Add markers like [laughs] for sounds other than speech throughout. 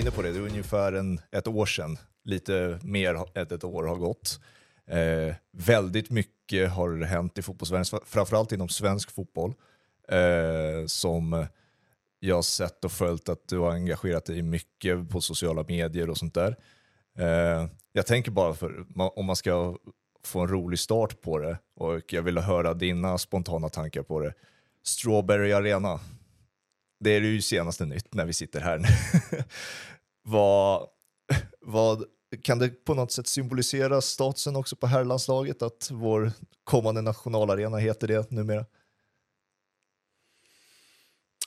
inne på det, det är ungefär en, ett år sedan, lite mer än ett år har gått. Eh, väldigt mycket har hänt i fotbollsvärlden, framförallt inom svensk fotboll, eh, som jag har sett och följt att du har engagerat dig mycket på sociala medier och sånt där. Eh, jag tänker bara för, om man ska få en rolig start på det och jag vill höra dina spontana tankar på det. Strawberry Arena, det är ju senaste nytt när vi sitter här. [laughs] vad, [laughs] vad, kan det på något sätt symbolisera statusen också på herrlandslaget att vår kommande nationalarena heter det numera?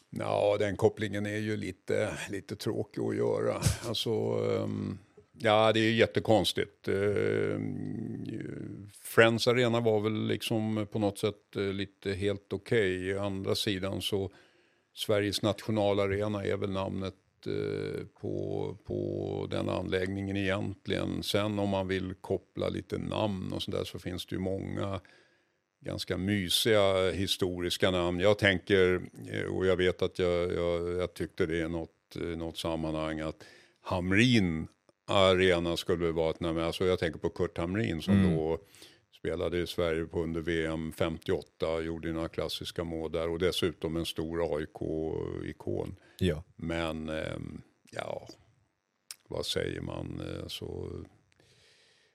Ja, den kopplingen är ju lite, lite tråkig att göra. Alltså, ehm, ja, det är jättekonstigt. Ehm, Friends Arena var väl liksom på något sätt eh, lite helt okej. Okay. Andra sidan så Sveriges nationalarena är väl namnet uh, på, på den anläggningen egentligen. Sen om man vill koppla lite namn och sådär så finns det ju många ganska mysiga historiska namn. Jag tänker, eh, och jag vet att jag, jag, jag tyckte det i något, något sammanhang, att Hamrin Arena skulle vara ett namn. Alltså jag tänker på Kurt Hamrin som mm. då spelade i Sverige på under VM 58, gjorde några klassiska mål där och dessutom en stor AIK-ikon. Ja. Men, ehm, ja, vad säger man? Eh, så,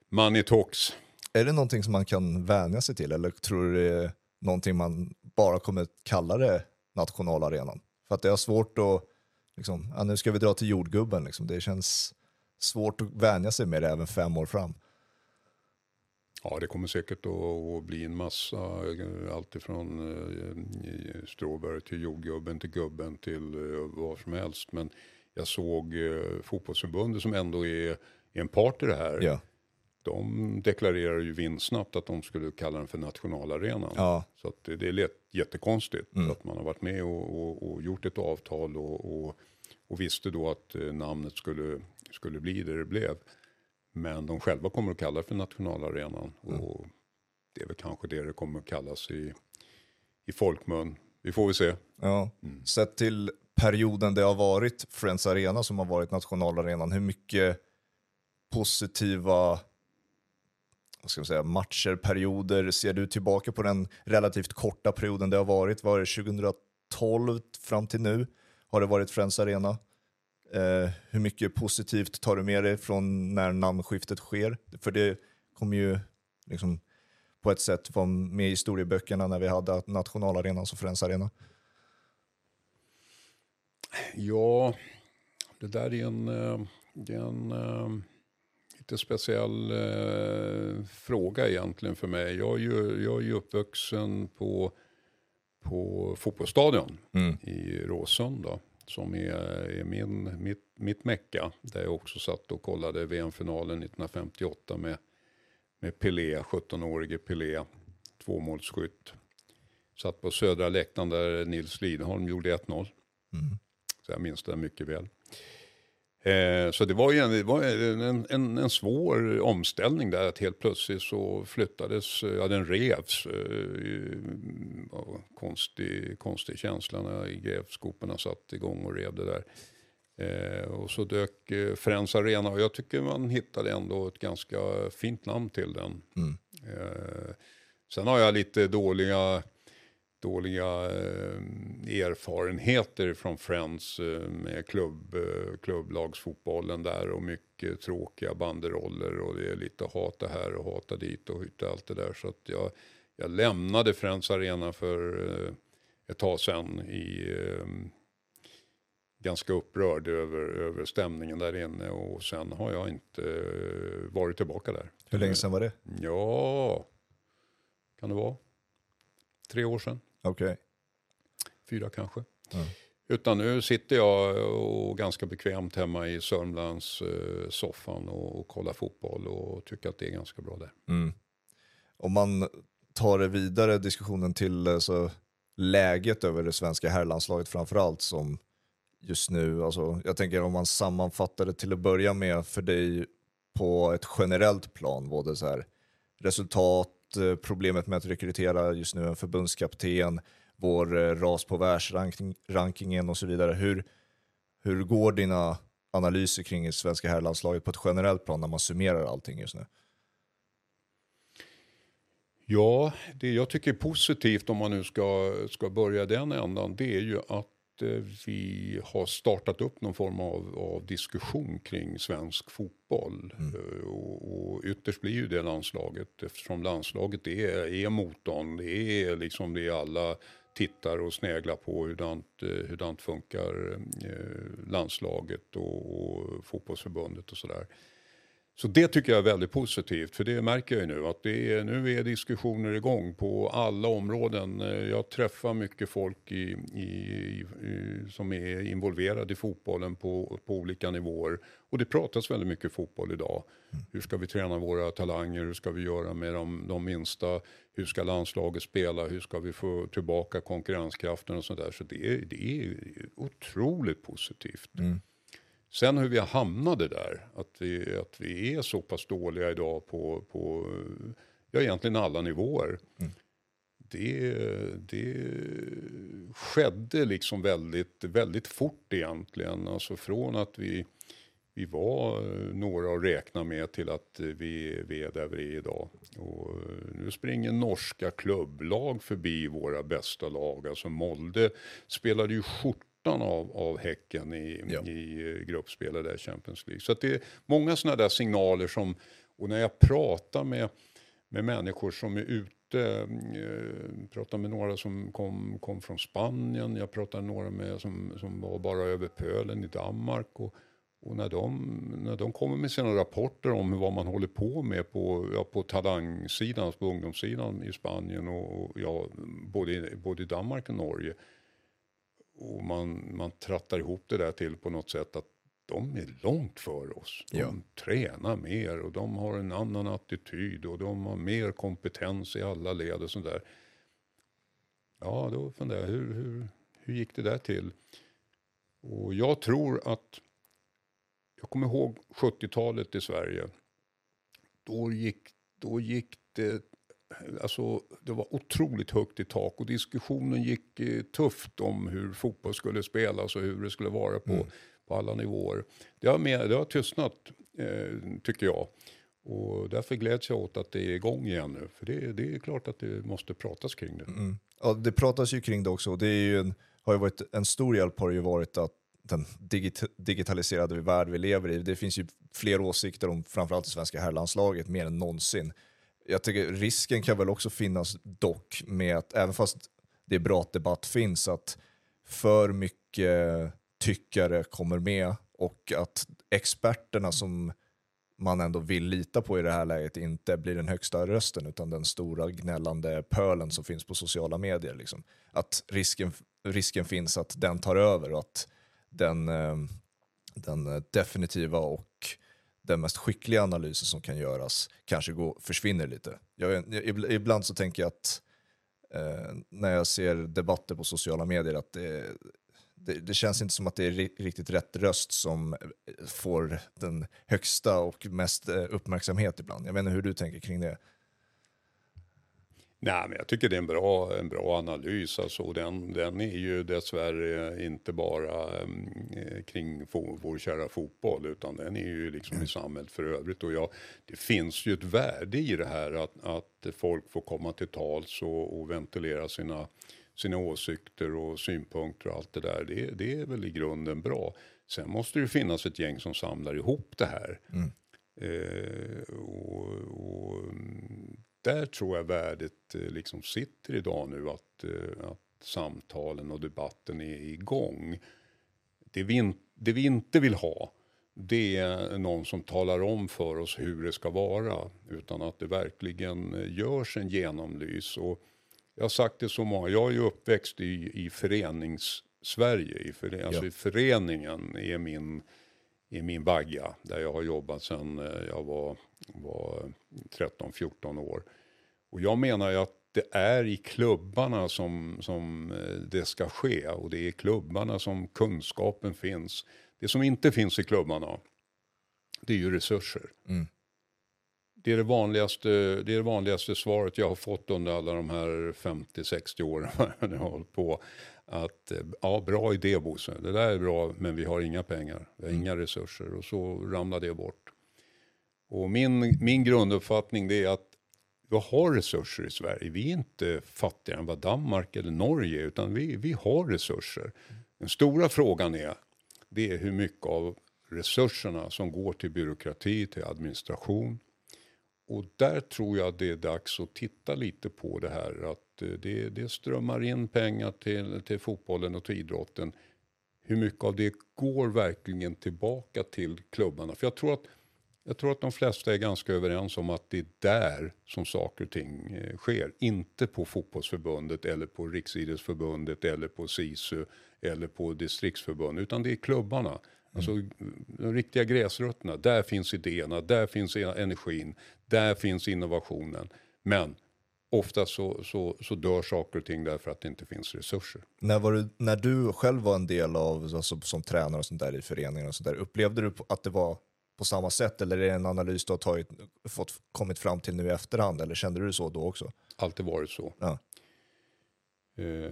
money talks. Är det någonting som man kan vänja sig till eller tror du det är någonting man bara kommer kalla det nationalarenan? För att det är svårt att, liksom, ja, nu ska vi dra till jordgubben, liksom. det känns svårt att vänja sig med det även fem år fram. Ja, det kommer säkert att, bli en massa, alltifrån eh, stråbär till jordgubben till gubben till eh, vad som helst. Men jag såg eh, fotbollsförbundet som ändå är, är en part i det här. Ja de deklarerar ju vinstsnabbt att de skulle kalla den för nationalarenan. Ja. Så det, det är jättekonstigt mm. att man har varit med och, och, och gjort ett avtal och, och, visste då att eh, namnet skulle, skulle bli det det blev. Men de själva kommer att kalla det för nationalarenan mm. och det är väl kanske det det kommer att kallas i, i folkmun. Vi får väl se. Ja. Mm. Sett till perioden det har varit Friends Arena som har varit nationalarenan, hur mycket positiva vad ska man säga, matcher, perioder? Ser du tillbaka på den relativt korta perioden det har varit? Var det 2012 fram till nu? Har det varit Friends Arena? Eh, hur mycket positivt tar du med dig från när namnskiftet sker? För det kommer ju liksom på ett sätt vara med i historieböckerna när vi hade nationalarenan som Friends Arena. Ja, det där är en, eh, det är en eh, lite speciell eh, fråga egentligen för mig. Jag är ju, jag är ju uppvuxen på, på fotbollsstadion mm. i Råsund. Som är, är min, mitt, mitt mecka. Där jag också satt och kollade VM-finalen 1958 med, med Pelé, 17-årige Pelé, tvåmålsskytt. Satt på södra läktaren där Nils Lidholm gjorde 1-0. Mm. Så jag minns det mycket väl. Eh, så det var ju en, det var en, en, en, svår omställning där att helt plötsligt så flyttades, ja den revs. Eh, konstig, konstig känsla när grävskoporna satt igång och rev det där. Eh, och så dök eh, Friends Arena och jag tycker man hittade ändå ett ganska fint namn till den. Mm. Eh, sen har jag lite dåliga dåliga eh, erfarenheter från Friends eh, med klubb, eh, klubblagsfotbollen där och mycket tråkiga banderoller och det är lite hata här och hata dit och allt det där. Så att jag, jag lämnade Friends Arena för eh, ett tag sedan i eh, ganska upprörd över, över stämningen där inne och sen har jag inte eh, varit tillbaka där. Hur länge sedan var det? Ja, kan det vara? Tre år sedan. Okej. Okay. Fyra kanske. Mm. Utan nu sitter jag och ganska bekvämt hemma i Sörmlands eh, soffan och, och kollar fotboll och tycker att det är ganska bra där. Mm. Om man tar det vidare diskussionen till alltså, läget över det svenska herrlandslaget framförallt som just nu, alltså, jag tänker om man sammanfattar det till att börja med för dig på ett generellt plan, både så här, resultat, att eh, problemet med att rekrytera just nu en förbundskapten, vår eh, ras på världsrankingen och så vidare. Hur, hur går dina analyser kring det svenska herrlandslaget på ett generellt plan när man summerar allting just nu? Ja, det jag tycker är positivt om man nu ska, ska börja den ändan det är ju att vi har startat upp någon form av, av diskussion kring svensk fotboll. Mm. Eh, och, och ytterst blir ju det landslaget eftersom landslaget är, är motorn. Det är liksom det alla tittar och sneglar på hurdant, eh, hurdant funkar landslaget och, och fotbollsförbundet och sådär. Så det tycker jag är väldigt positivt, för det märker jag ju nu att det är, nu är diskussioner igång på alla områden. Eh, jag träffar mycket folk i, i, i, som är involverade i fotbollen på, på olika nivåer. Och det pratas väldigt mycket fotboll idag. Hur ska vi träna våra talanger? Hur ska vi göra med de, de minsta? Hur ska landslaget spela? Hur ska vi få tillbaka konkurrenskraften och sådär. Så det, det är otroligt positivt. Mm. Sen hur vi hamnade där, att vi, att vi är så pass dåliga idag på, på ja, egentligen alla nivåer. Mm. Det, det skedde liksom väldigt, väldigt fort egentligen. Alltså från att vi, vi var några att räkna med till att vi, vi är där vi är idag. Och nu springer norska klubblag förbi våra bästa lag. Alltså Molde spelade ju skjort av, av Häcken i, ja. i eh, gruppspelet där Champions League. Så det är många sådana där signaler som, och när jag pratar med, med människor som är ute, eh, pratar med några som kom, kom från Spanien, jag pratar med några med, som, som var bara över pölen i Danmark. Och, och när de, när de kommer med sina rapporter om vad man håller på med på, ja, på talangsidan, på ungdomssidan i Spanien och, och ja, både, både i Danmark och Norge och man, man trattar ihop det där till på något sätt att de är långt för oss. De ja. tränar mer och de har en annan attityd och de har mer kompetens i alla led och sådär. Ja, då funderar jag, hur, hur, hur gick det där till? Och jag tror att, jag kommer ihåg 70-talet i Sverige. Då gick, då gick det alltså, det var otroligt högt i tak och diskussionen gick eh, tufft om hur fotboll skulle spelas och hur det skulle vara på, mm. på alla nivåer. Det har, med, det har tystnat, eh, tycker jag. Och därför gläds jag åt att det är igång igen nu. För det, det är klart att det måste pratas kring det. Mm. Ja, det pratas ju kring det också. Det är ju en, har ju varit, en stor hjälp har det ju varit att den digit digitaliserade värld vi lever i. Det finns ju fler åsikter om framförallt det svenska herrlandslaget mer än någonsin jag tycker risken kan väl också finnas dock med att även fast det är bra att debatt finns, att för mycket tyckare kommer med och att experterna som man ändå vill lita på i det här läget inte blir den högsta rösten utan den stora gnällande pölen som finns på sociala medier. Liksom. Att risken, risken finns att den tar över och att den, eh, den definitiva och den mest skickliga analysen som kan göras kanske går, försvinner lite. Jag, ibland så tänker jag att eh, när jag ser debatter på sociala medier att det, det, det, känns inte som att det är riktigt rätt röst som eh, får den högsta och mest eh, uppmärksamhet ibland. Jag vet inte hur du tänker kring det. Nej, men jag tycker det är en bra, en bra analys. Alltså, den, den är ju dessvärre inte bara eh, kring fo, vår kära fotboll utan den är ju liksom mm. i samhället för övrigt. Och ja, det finns ju ett värde i det här att, att folk får komma till tals och, och ventilera sina, sina åsikter och synpunkter och allt det där. Det, det är väl i grunden bra. Sen måste det finnas ett gäng som samlar ihop det här. Mm. Eh, och, och där tror jag värdet eh, liksom sitter idag nu att, eh, att samtalen och debatten är igång. Det vi, in, det vi inte vill ha det är någon som talar om för oss hur det ska vara. Utan att det verkligen eh, görs en genomlys. Och jag har sagt det så många, jag är ju uppväxt i, i förenings-Sverige. I, före, alltså i föreningen är min, är min bagga. Där jag har jobbat sedan jag var, var 13-14 år. Och jag menar ju att det är i klubbarna som, som eh, det ska ske och det är i klubbarna som kunskapen finns. Det som inte finns i klubbarna, det är ju resurser. Mm. Det är det, vanligaste, det är det vanligaste svaret jag har fått under alla de här 50-60 åren [laughs] jag har hållit på. att eh, ja, bra idé Bosse, det där är bra men vi har inga pengar, vi har inga resurser och så ramlar det bort. Och min, min grunduppfattning det är att vi har resurser i Sverige. Vi är inte fattigare än vad Danmark eller Norge är utan vi, vi har resurser. Den stora frågan är, det är hur mycket av resurserna som går till byråkrati, till administration. Och där tror jag det är dags att titta lite på det här att eh, det, det strömmar in pengar till, till fotbollen och till idrotten. Hur mycket av det går verkligen tillbaka till klubbarna? För jag tror att jag tror att de flesta är ganska överens om att det är där som saker och ting eh, sker. Inte på fotbollsförbundet eller på Riksidrottsförbundet eller på SISU eller på distriktsförbund. Utan det är klubbarna. Mm. Alltså de riktiga gräsrötterna. Där finns idéerna, där finns e-, energin, där finns innovationen. Men ofta så, så, så dör saker och ting därför att det inte finns resurser. När, var du, när du själv var en del av, alltså, som tränare och sånt där i föreningen och sånt där, upplevde du att det var på samma sätt eller är det en analys du har tagit, fått, kommit fram till nu i efterhand eller kände du så då också? Alltid varit så. Ja. Eh,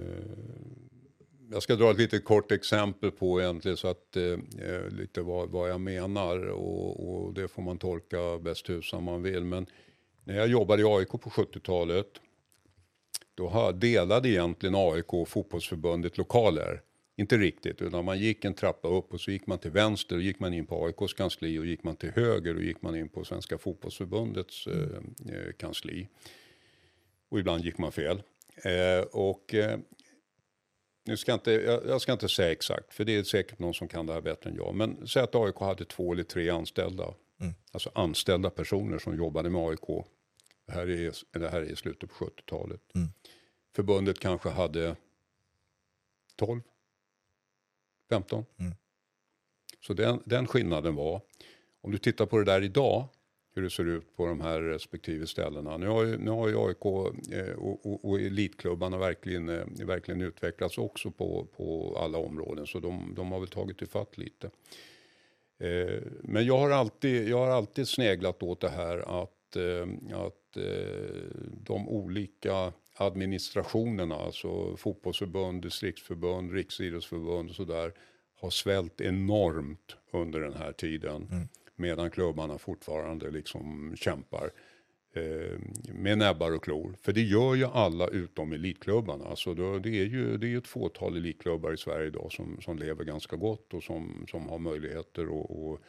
jag ska dra ett lite kort exempel på egentligen så att eh, lite vad, vad jag menar och, och, det får man tolka bäst hur som man vill. Men när jag jobbade i AIK på 70-talet då delade egentligen AIK och fotbollsförbundet lokaler. Inte riktigt, utan man gick en trappa upp och så gick man till vänster och gick man in på AIKs kansli och gick man till höger och gick man in på Svenska fotbollsförbundets eh, eh, kansli. Och ibland gick man fel. Eh, och eh, nu ska inte, jag, jag, ska inte säga exakt, för det är säkert någon som kan det här bättre än jag. Men säg att AIK hade två eller tre anställda. Mm. Alltså anställda personer som jobbade med AIK. Det här är, det här är i slutet på 70-talet. Mm. Förbundet kanske hade 12 15. Mm. Så den, den skillnaden var, om du tittar på det där idag, hur det ser ut på de här respektive ställena. Nu har ju, nu har ju AIK eh, och, och, och elitklubbarna verkligen, eh, verkligen utvecklats också på, på alla områden. Så de, de har väl tagit ifatt lite. Eh, men jag har, alltid, jag har alltid sneglat åt det här att, eh, att eh, de olika administrationerna, alltså fotbollsförbund, distriktsförbund, riksidrottsförbund och sådär, har svällt enormt under den här tiden. Mm. Medan klubbarna fortfarande liksom kämpar eh, med näbbar och klor. För det gör ju alla utom elitklubbarna. Alltså då, det, är ju, det är ett fåtal elitklubbar i Sverige idag som, som lever ganska gott och som, som har möjligheter att och,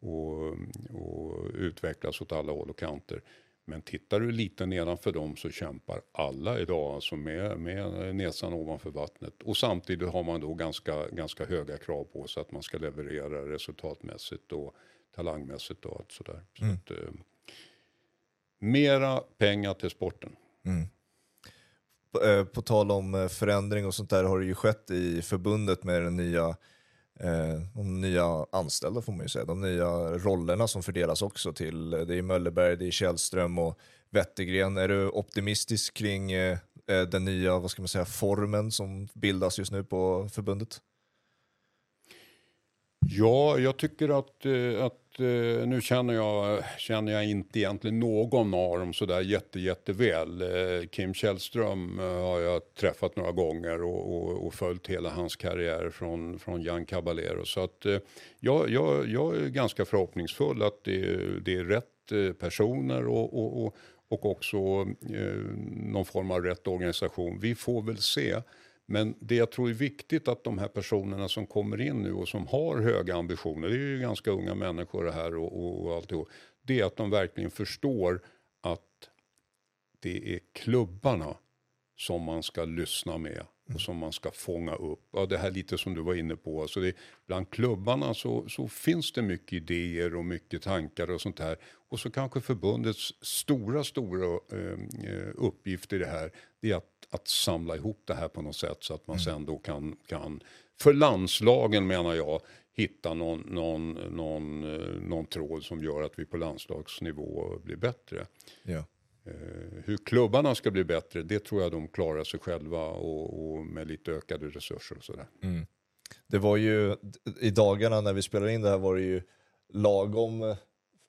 och, och utvecklas åt alla håll och kanter. Men tittar du lite nedanför dem så kämpar alla idag alltså med, med näsan ovanför vattnet. Och samtidigt har man då ganska, ganska höga krav på sig att man ska leverera resultatmässigt och talangmässigt och allt sådär. Så mm. att, eh, mera pengar till sporten. Mm. På, eh, på, tal om eh, förändring och sånt där har det ju skett i förbundet med den nya Eh, de nya anställda får man ju säga, de nya rollerna som fördelas också till, eh, det är Möllerberg, det är Källström och Wettergren. Är du optimistisk kring eh, eh, den nya, vad ska man säga, formen som bildas just nu på förbundet? Ja, jag tycker att, eh, att eh, nu känner jag, känner jag inte egentligen någon av dem sådär jätte, jätteväl. Eh, Kim Källström har jag träffat några gånger och, och, och följt hela hans karriär från, från Jan Caballero. Så att jag, jag, jag är ganska förhoppningsfull att det, det är rätt personer och, och, och, och också någon form av rätt organisation. Vi får väl se. Men det jag tror är viktigt att de här personerna som kommer in nu och som har höga ambitioner, det är ju ganska unga människor det här och, och, och alltihop, det är att de verkligen förstår att det är klubbarna som man ska lyssna med och som man ska fånga upp. Ja, det här lite som du var inne på, alltså det, bland klubbarna så, så finns det mycket idéer och mycket tankar och sånt här. Och så kanske förbundets stora, stora eh, eh uppgift i det här, det är att att samla ihop det här på något sätt så att man mm. sen då kan, kan, för landslagen menar jag, hitta någon, någon, någon, eh, någon tråd som gör att vi på landslagsnivå blir bättre. Ja. Uh, hur klubbarna ska bli bättre, det tror jag de klarar sig själva och, och med lite ökade resurser och sådär. Mm. Det var ju, i dagarna när vi spelade in det här var det ju lagom, eh,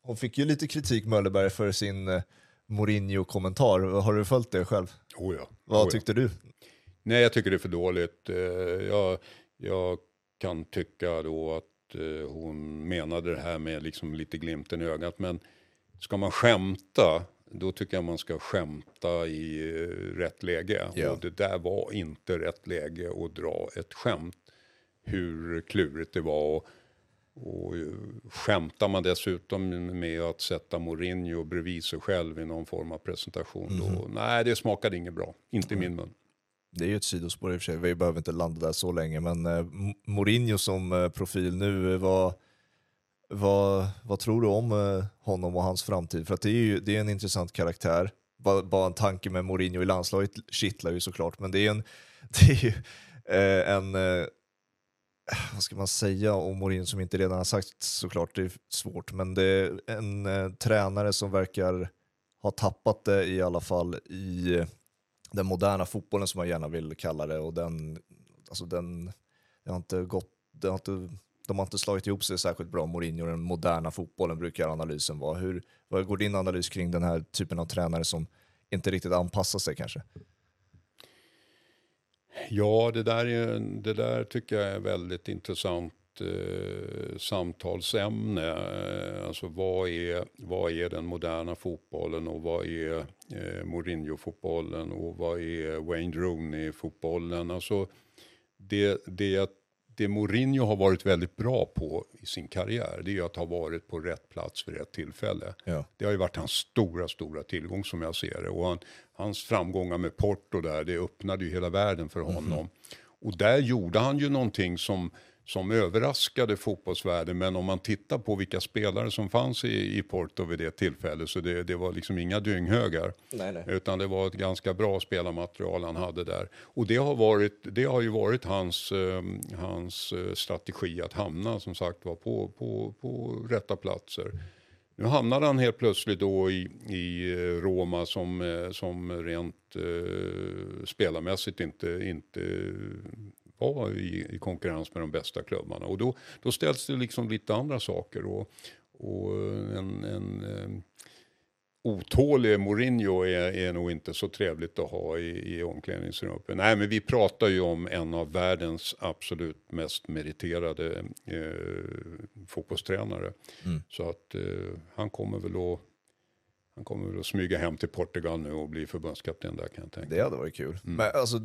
hon fick ju lite kritik Möllerberg för sin Mourinho-kommentar. Har du följt det själv? Oh ja. Vad oh tyckte du? Nej, jag tycker det är för dåligt. Eh, jag, jag kan tycka då att eh, hon menade det här med liksom lite glimten i ögat. Men ska man skämta, då tycker jag man ska skämta i eh, rätt läge. Ja. Och det där var inte rätt läge att dra ett skämt. Hur klurigt det var. Och, och eh, skämtar man dessutom med att sätta Mourinho bredvid sig själv i någon form av presentation. Då, nej, det smakade inget bra. Inte i min mun. Det är ju ett sidospår i och för sig, vi behöver inte landa där så länge, men eh, Mourinho som eh, profil nu, eh, vad, vad, tror du om eh, honom och hans framtid? För att det är ju det är en intressant karaktär. Bara, bara en tanke med Mourinho i landslaget kittlar ju såklart, men det är, en, [laughs] det är ju eh, en, eh, vad ska man säga om Mourinho som inte redan har sagt såklart, det är svårt, men det är en tränare som verkar ha tappat det i alla fall i den moderna fotbollen som man gärna vill kalla det och den, alltså den, det har inte gått, det har inte, de har inte slagit ihop sig särskilt bra, Mourinho och den moderna fotbollen brukar analysen vara. Hur, vad går din analys kring den här typen av tränare som inte riktigt anpassar sig kanske? Ja, det där, är, det där tycker jag är väldigt intressant eh, samtalsämne. Eh, alltså vad är, vad är den moderna fotbollen och vad är eh, Mourinho-fotbollen och vad är Wayne Rooney-fotbollen? Alltså det, det, det Mourinho har varit väldigt bra på i sin karriär det är ju att ha varit på rätt plats vid rätt tillfälle. Ja. Det har ju varit hans stora, stora tillgång som jag ser det. Och han, hans framgångar med Porto där, det öppnade ju hela världen för honom. Och där gjorde han ju någonting som, som överraskade fotbollsvärlden. Men om man tittar på vilka spelare som fanns i, i Porto vid det tillfället så det, det var liksom inga dynghögar. Nej, nej. Utan det var ett ganska bra spelarmaterial han hade där. Och det har, varit, det har ju varit hans, eh, hans strategi att hamna som sagt var på, på, på rätta platser. Nu hamnade han helt plötsligt då i, i eh, Roma som, eh, som rent eh, spelarmässigt inte, inte var i, i konkurrens med de bästa klubbarna. Och då, då ställs det liksom lite andra saker. Och, och en, en eh, otålig Mourinho är, är nog inte så trevligt att ha i, i omklädningsrummet. Nej, men vi pratar ju om en av världens absolut mest meriterade eh, fotbollstränare. Mm. Så att eh, han kommer väl att han kommer väl att smyga hem till Portugal nu och bli förbundskapten där kan jag tänka. Det hade varit kul. Men alltså,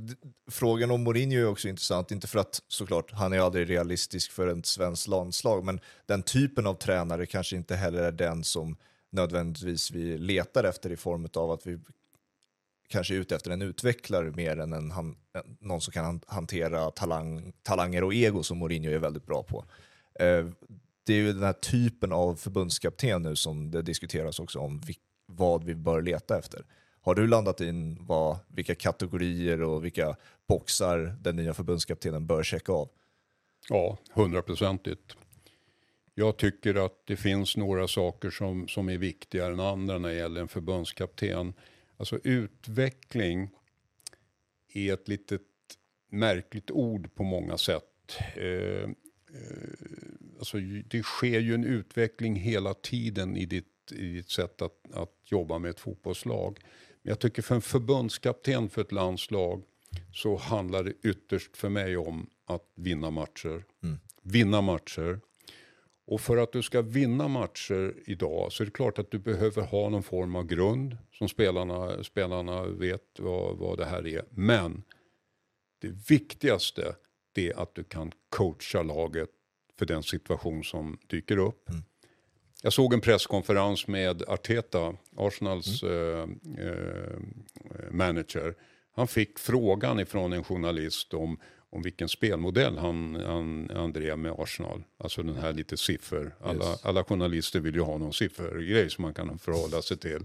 frågan om Mourinho är också intressant, inte för att såklart, han är aldrig realistisk för ett svenskt landslag, men den typen av tränare kanske inte heller är den som nödvändigtvis vi letar efter i form av att vi kanske är ute efter en utvecklare mer än en, han, någon som kan han- hantera talang, talanger och ego som Mourinho är väldigt bra på. Eh, det är ju den här typen av förbundskapten nu som det diskuteras också om vi, vad vi bör leta efter. Har du landat in vad, vilka kategorier och vilka boxar den nya förbundskaptenen bör checka av? Ja, hundraprocentigt. Jag tycker att det finns några saker som, som är viktigare än andra när det gäller en förbundskapten. Alltså utveckling är ett litet märkligt ord på många sätt. Eh, eh, alltså det sker ju en utveckling hela tiden i ditt, i ditt sätt att, att jobba med ett fotbollslag. Men jag tycker för en förbundskapten för ett landslag så handlar det ytterst för mig om att vinna matcher. Vinna matcher. Och för att du ska vinna matcher idag så är det klart att du behöver ha någon form av grund som spelarna, spelarna vet vad, vad det här är. Men det viktigaste det är att du kan coacha laget för den situation som dyker upp. Jag såg en presskonferens med Arteta, Arsenals eh, eh, manager. Han fick frågan ifrån en journalist om, om vilken spelmodell han, han, han drev med Arsenal. Alltså den här lite siffror. Alla, Yes. alla journalister vill ju ha någon siffergrej som man kan förhålla sig till.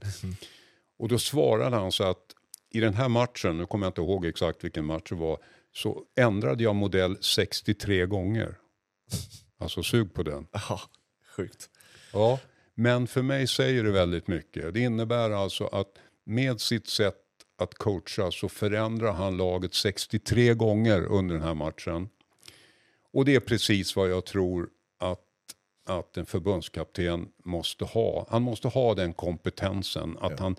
Och då svarade han så att i den här matchen, nu kommer jag inte ihåg exakt vilken match det var, så ändrade jag modell 63 gånger. Alltså sug på den. Ja, sjukt. Ja, men för mig säger det väldigt mycket. Det innebär alltså att med sitt sätt att coacha så förändrar han laget 63 gånger under den här matchen. Och det är precis vad jag tror att, att en förbundskapten måste ha. Han måste ha den kompetensen att han,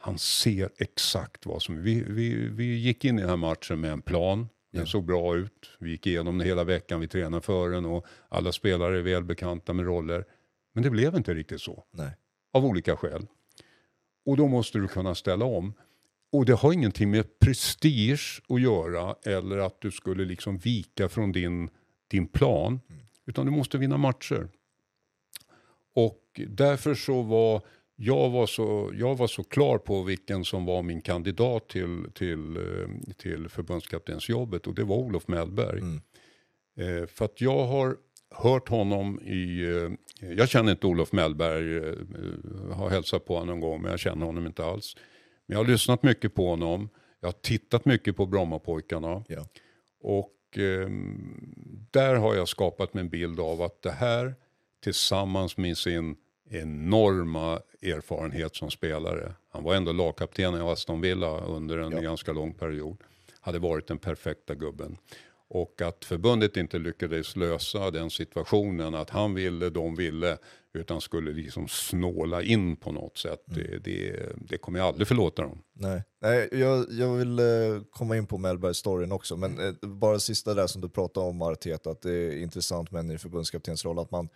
han ser exakt vad som... Vi, vi, vi gick in i den här matchen med en plan. Den Ja. såg bra ut. Vi gick igenom den hela veckan. Vi tränade för den och alla spelare är väl bekanta med roller. Men det blev inte riktigt så. Nej. Av olika skäl. Och då måste du kunna ställa om. Och det har ingenting med prestige att göra eller att du skulle liksom vika från din, din plan. Utan du måste vinna matcher. Och därför så var jag var så, jag var så klar på vilken som var min kandidat till, till, eh, till förbundskaptensjobbet och det var Olof Mellberg. Mm. Eh, för att jag har hört honom i, eh, jag känner inte Olof Mellberg, eh, har hälsat på honom någon gång men jag känner honom inte alls. Men jag har lyssnat mycket på honom, jag har tittat mycket på Brommapojkarna. Ja. Och eh, där har jag skapat mig en bild av att det här tillsammans med sin enorma erfarenhet som spelare. Han var ändå lagkapten i Aston Villa under en Ja. ganska lång period. Hade varit den perfekta gubben. Och att förbundet inte lyckades lösa den situationen, att han ville, de ville, utan skulle liksom snåla in på något sätt. Det, det, det kommer jag aldrig förlåta dem. Nej, Nej jag, jag vill eh, komma in på Mellberg-storyn också, men eh, bara sista där som du pratade om Arteta, att det är intressant med en ny förbundskaptensroll, att man,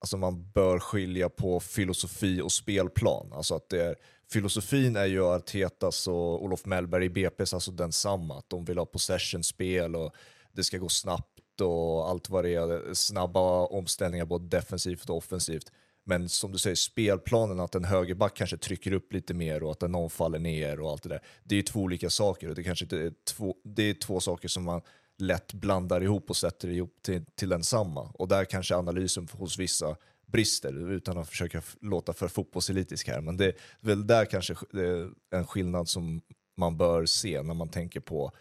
alltså man bör skilja på filosofi och spelplan. Alltså att det är, filosofin är ju Artetas och Olof Mellberg i BP's, alltså densamma, att de vill ha possession-spel och det ska gå snabbt och allt vad det är, snabba omställningar både defensivt och offensivt. Men som du säger, spelplanen, att en högerback kanske trycker upp lite mer och att någon faller ner och allt det där. Det är ju två olika saker och det, kanske inte är två, det är två saker som man lätt blandar ihop och sätter ihop till, till den samma. Och där kanske analysen hos vissa brister, utan att försöka låta för fotbollselitisk här. Men det är väl där kanske det är en skillnad som man bör se när man tänker på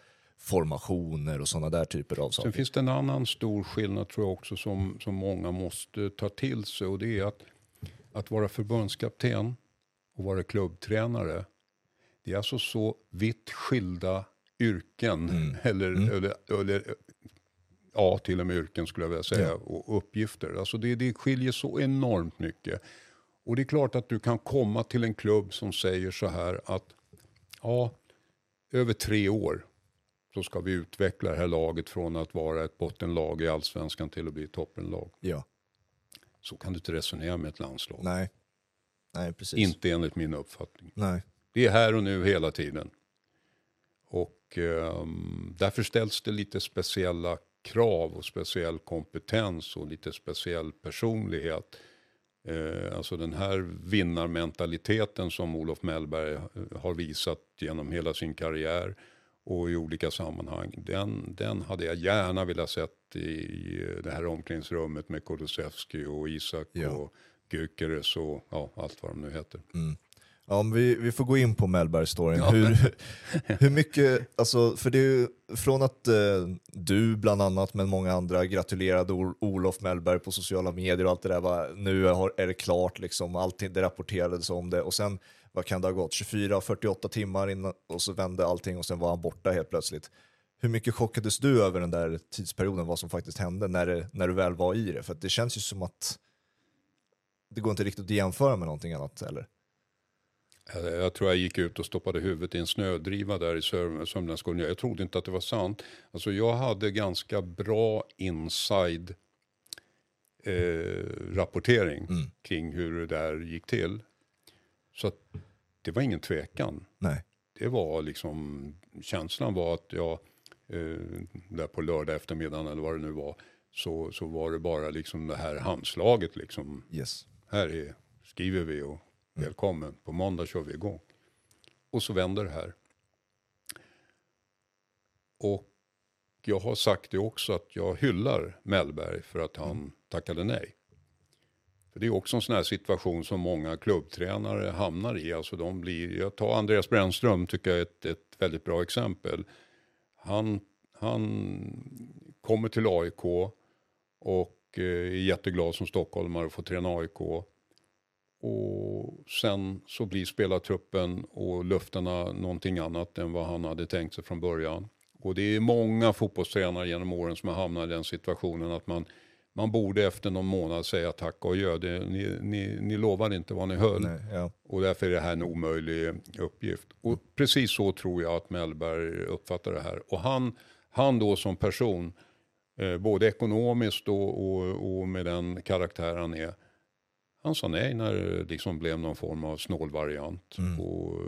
formationer och sådana där typer av saker. Sen finns det en annan stor skillnad tror jag också som, som många måste ta till sig och det är att, att vara förbundskapten och vara klubbtränare. Det är alltså så vitt skilda yrken [laughs] eller, eller, eller ja, till och med yrken skulle jag vilja säga Ja. och uppgifter. Alltså det, det skiljer så enormt mycket. Och det är klart att du kan komma till en klubb som säger så här att ja, över tre år så ska vi utveckla det här laget från att vara ett bottenlag i allsvenskan till att bli ett toppenlag. Ja, Så kan du inte resonera med ett landslag. nej. Nej, precis. Inte enligt min uppfattning. Nej. Det är här och nu hela tiden. Och ehm, därför ställs det lite speciella krav och speciell kompetens och lite speciell personlighet. Eh, alltså den här vinnarmentaliteten som Olof Mellberg eh, har visat genom hela sin karriär och i olika sammanhang. Den, den hade jag gärna velat sett i det här omklädningsrummet med Kulusevski och Isak Ja. och Gyökeres och ja, allt vad de nu heter. Ja, om vi, vi får gå in på Mellberg-storyn. Hur, [laughs] hur mycket, alltså, för det är ju från att eh, du bland annat, men många andra gratulerade Ol- Olof Mellberg på sociala medier och allt det där, var, nu har, är det klart, liksom, allting, det rapporterades om det och sen, vad kan det ha gått, 24-48 timmar innan och så vände allting och sen var han borta helt plötsligt. Hur mycket chockades du över den där tidsperioden, vad som faktiskt hände när, det, när du väl var i det? För det känns ju som att det går inte riktigt att jämföra med någonting annat, eller? Jag tror jag gick ut och stoppade huvudet i en snödriva där i Sör- Sörmlandsskogen. Jag trodde inte att det var sant. Alltså jag hade ganska bra inside eh, rapportering kring hur det där gick till. Så det var ingen tvekan. Nej. Det var liksom, känslan var att jag, eh, där på lördag eftermiddagen eller vad det nu var, så, så var det bara liksom det här handslaget liksom Yes. här är, skriver vi och välkommen. På måndag kör vi igång. Och så vänder det här. Och jag har sagt det också att jag hyllar Mellberg för att han tackade nej. För det är också en sån här situation som många klubbtränare hamnar i. Alltså de blir, jag tar Andreas Brännström, tycker jag är ett, ett väldigt bra exempel. Han, han kommer till AIK och eh, är jätteglad som stockholmare att få träna AIK. Och sen så blir spelartruppen och löftena någonting annat än vad han hade tänkt sig från början. Och det är många fotbollstränare genom åren som har hamnat i den situationen att man, man borde efter någon månad säga tack och adjö. Det, ni, ni, ni lovade inte vad ni höll. Nej, ja. Och därför är det här en omöjlig uppgift. Och precis så tror jag att Mellberg uppfattar det här. Och han, han då som person, eh, både ekonomiskt och, och, och med den karaktär han är. Han sa nej när det liksom blev någon form av snålvariant. Mm. Och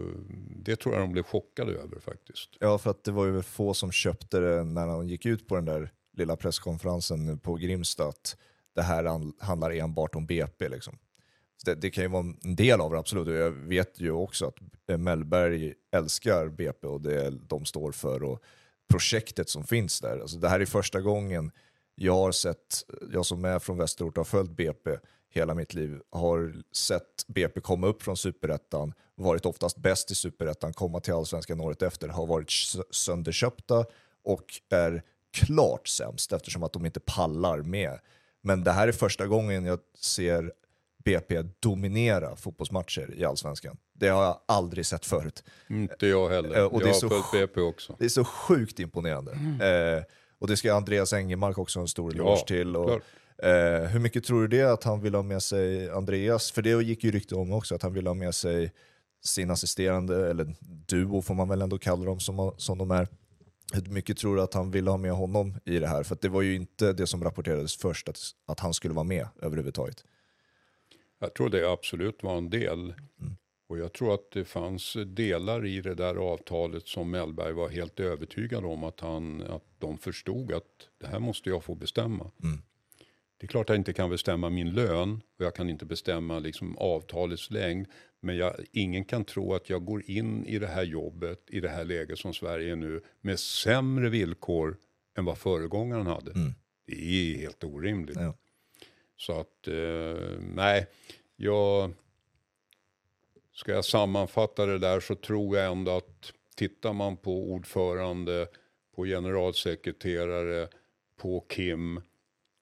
det tror jag de blev chockade över faktiskt. ja, för att det var ju få som köpte det när han gick ut på den där lilla presskonferensen på Grimsta att det här handlar enbart om BP. Liksom. Det, det kan ju vara en del av det, absolut. Och jag vet ju också att Mellberg älskar BP och det de står för och projektet som finns där. Alltså, det här är första gången jag har sett, jag som är från Västerort har följt BP hela mitt liv, har sett BP komma upp från superettan, varit oftast bäst i superettan, komma till allsvenskan året efter, har varit sönderköpta och är klart sämst eftersom att de inte pallar med. Men det här är första gången jag ser BP dominera fotbollsmatcher i allsvenskan. Det har jag aldrig sett förut. Inte jag heller. Eh, och det jag är har så följt BP också. Det är så sjukt imponerande. Eh, och det ska Andreas Engelmark också ha en stor Ja, eloge till. Och, eh, hur mycket tror du det att han vill ha med sig Andreas? För det gick ju rykte om också, att han vill ha med sig sin assisterande, eller duo får man väl ändå kalla dem som, som de är. Hur mycket tror du att han ville ha med honom i det här? För det var ju inte det som rapporterades först, att, att han skulle vara med överhuvudtaget. Jag tror det absolut var en del. Och jag tror att det fanns delar i det där avtalet som Mellberg var helt övertygad om att, han, att de förstod att det här måste jag få bestämma. Det är klart att jag inte kan bestämma min lön och jag kan inte bestämma liksom avtalets längd. Men jag, ingen kan tro att jag går in i det här jobbet, i det här läget som Sverige är nu, med sämre villkor än vad föregångaren hade. Det är helt orimligt. Ja. Så att, eh, nej, jag... Ska jag sammanfatta det där så tror jag ändå att tittar man på ordförande, på generalsekreterare, på Kim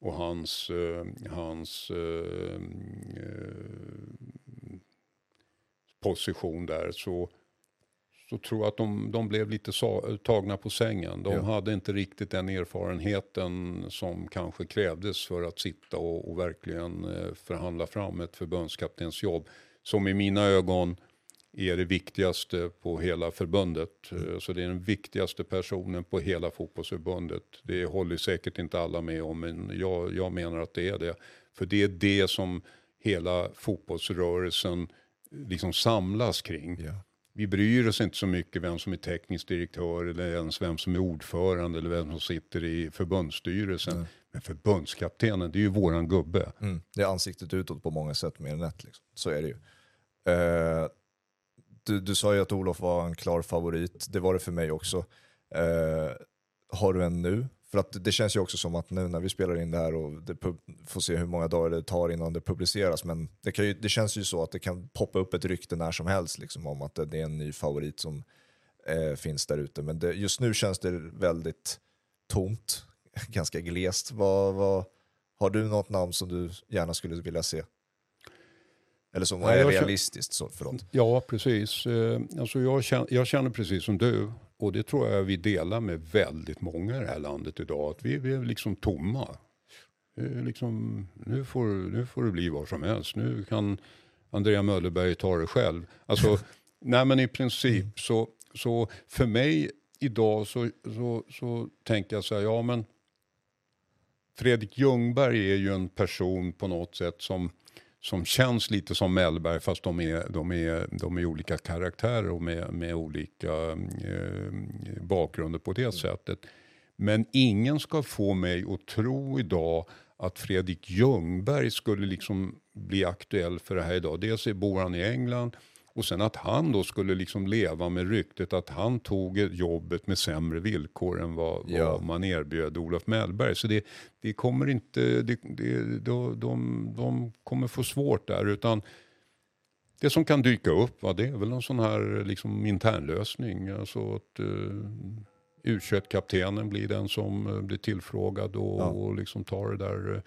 och hans, eh, hans eh, eh, position där så, så tror jag att de, de blev lite sa, tagna på sängen. De Ja. hade inte riktigt den erfarenheten som kanske krävdes för att sitta och, och verkligen eh, förhandla fram ett förbundskaptensjobb. Som i mina ögon är det viktigaste på hela förbundet. Eh, Så det är den viktigaste personen på hela fotbollsförbundet. Det håller säkert inte alla med om, men jag, jag menar att det är det. För det är det som hela fotbollsrörelsen liksom samlas kring. Ja. Vi bryr oss inte så mycket vem som är teknisk direktör eller ens vem som är ordförande eller vem som sitter i förbundsstyrelsen. Men förbundskaptenen, det är ju våran gubbe. Mm. Det är ansiktet utåt på många sätt mer än ett. Liksom. Så är det ju. Eh, du, du sa ju att Olof var en klar favorit. Det var det för mig också. Eh, har du en nu? För att det känns ju också som att nu när vi spelar in det här och det får se hur många dagar det tar innan det publiceras. Men det, kan ju, det känns ju så att det kan poppa upp ett rykte när som helst liksom, om att det är en ny favorit som eh, finns där ute. Men det, just nu känns det väldigt tomt, [laughs] ganska glest. Vad, vad, har du något namn som du gärna skulle vilja se? Eller som Nej, är realistiskt? Så, förlåt. Ja, precis. Eh, Alltså jag, känner, jag känner precis som du. Och det tror jag vi delar med väldigt många i det här landet idag. Att vi, vi är liksom tomma. Är Liksom, nu, får, nu får det bli vad som helst. Nu kan Andrea Möllerberg ta det själv. Alltså, [laughs] nej men i princip så, så för mig idag så, så, så tänker jag så här, ja men Fredrik Ljungberg är ju en person på något sätt som, som känns lite som Mellberg fast de är, de är, de är olika karaktärer och med, med olika eh, bakgrunder på det sättet. Men ingen ska få mig att tro idag att Fredrik Ljungberg skulle liksom bli aktuell för det här idag. Dels bor han i England och sen att han då skulle liksom leva med ryktet att han tog jobbet med sämre villkor än vad, Ja. vad man erbjöd Olof Mellberg. Så det, det kommer inte, det, det, de, de, de kommer få svårt där utan det som kan dyka upp, va, det är väl en sån här liksom, internlösning. Alltså att uh, U21-kaptenen blir den som eh, blir tillfrågad och, Ja. och liksom tar det där.